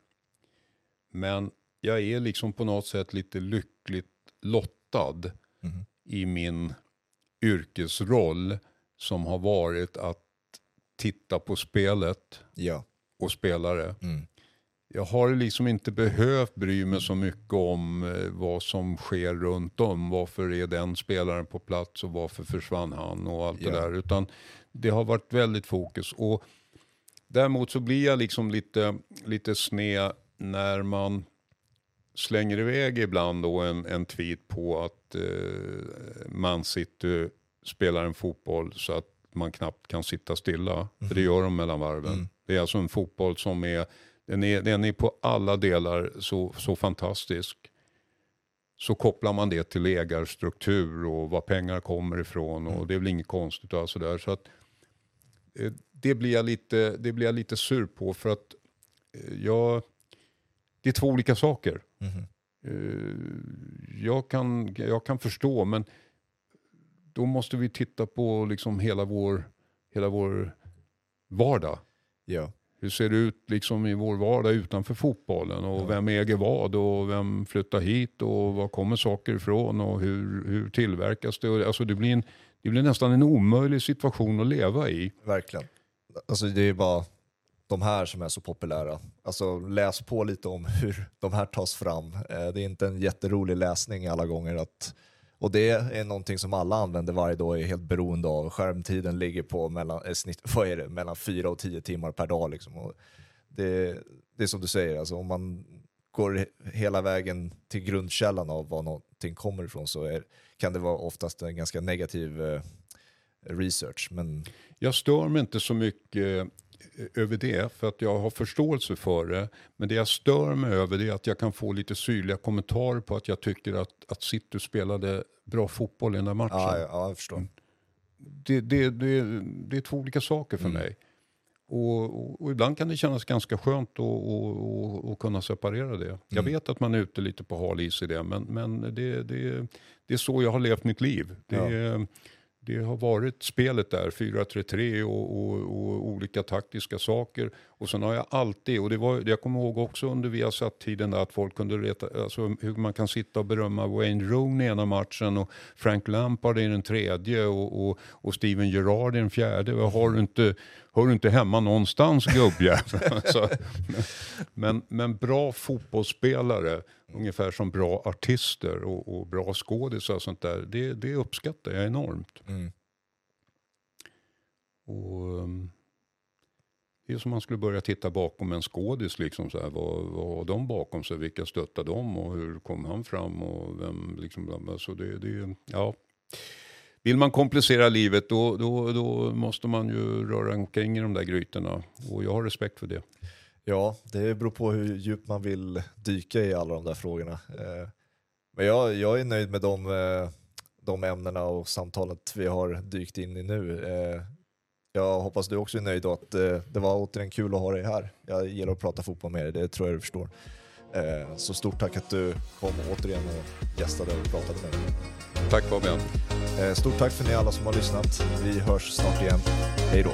Men jag är liksom på något sätt lite lyckligt lottad mm. i min yrkesroll som har varit att titta på spelet ja. och spelare. Mm. Jag har liksom inte behövt bry mig så mycket om eh, vad som sker runt om. Varför är den spelaren på plats och varför försvann han och allt ja. det där. Utan det har varit väldigt fokus. Och däremot så blir jag liksom lite, lite sned när man slänger iväg ibland då en, en tweet på att eh, Man City spelar en fotboll så att man knappt kan sitta stilla. Mm. För det gör de mellan varven. Mm. Det är alltså en fotboll som är, den är, den är på alla delar så, så fantastisk. Så kopplar man det till ägarstruktur och var pengar kommer ifrån och mm. det är väl inget konstigt och sådär. Så att, eh, det, blir jag lite, det blir jag lite sur på för att eh, jag det är två olika saker. Mm. jag, kan, jag kan förstå, men då måste vi titta på liksom hela, vår, hela vår vardag. Ja. Hur ser det ut liksom i vår vardag utanför fotbollen? Och ja. Vem äger vad? Och vem flyttar hit? Och var kommer saker ifrån? Och hur, hur tillverkas det? Alltså det, blir en, det blir nästan en omöjlig situation att leva i. Verkligen. Alltså det är bara de här som är så populära. Alltså läs på lite om [laughs] hur de här tas fram. Eh, det är inte en jätterolig läsning alla gånger. Att, och det är någonting som alla använder varje dag är helt beroende av. Skärmtiden ligger på mellan, eh, snitt, [laughs] vad är det, mellan 4 och 10 timmar per dag. Liksom. Och det, det är som du säger, alltså, om man går hela vägen till grundkällan av var någonting kommer ifrån så är, kan det vara oftast en ganska negativ eh, research. Men... Jag stör mig inte så mycket över det för att jag har förståelse för det. Men det jag stör mig över det är att jag kan få lite syrliga kommentarer på att jag tycker att, att City spelade bra fotboll i den där matchen. Ja, ja jag förstår. Det, det, det, det är två olika saker för mm. mig. Och, och, och, ibland kan det kännas ganska skönt att kunna separera det. Mm. Jag vet att man är ute lite på hal is i det, men, men det, det, det är så jag har levt mitt liv. Det, ja det har varit spelet där, 4-3-3 och, och, och, olika taktiska saker. Och sen har jag alltid, och det var, jag kommer ihåg också under Viasat-tiden att folk kunde reta, alltså hur man kan sitta och berömma Wayne Rooney i ena matchen och Frank Lampard i den tredje och, och, och Steven Gerrard i den fjärde. Har du inte, hör du inte hemma någonstans gubbjävel. [laughs] men, men bra fotbollsspelare, ungefär som bra artister och, och bra skådisar och sånt där, det, det uppskattar jag enormt. Mm. Och, um, det är som man skulle börja titta bakom en skådis. Liksom så här, vad, vad har de bakom sig? Vilka stöttar de? Och hur kom han fram? Och vem, liksom, så det, det, ja. Vill man komplicera livet då, då, då måste man ju röra omkring i de där grytorna. Och jag har respekt för det. Ja, det beror på hur djupt man vill dyka i alla de där frågorna. Eh, men jag, jag är nöjd med de, eh, de ämnena och samtalet vi har dykt in i nu. Eh, jag hoppas du också är nöjd och att det var återigen kul att ha dig här. Jag gillar att prata fotboll med dig, det tror jag du förstår. Så stort tack att du kom återigen och gästade och pratade med mig. Tack Fabian. Stort tack för ni alla som har lyssnat. Vi hörs snart igen. Hej då.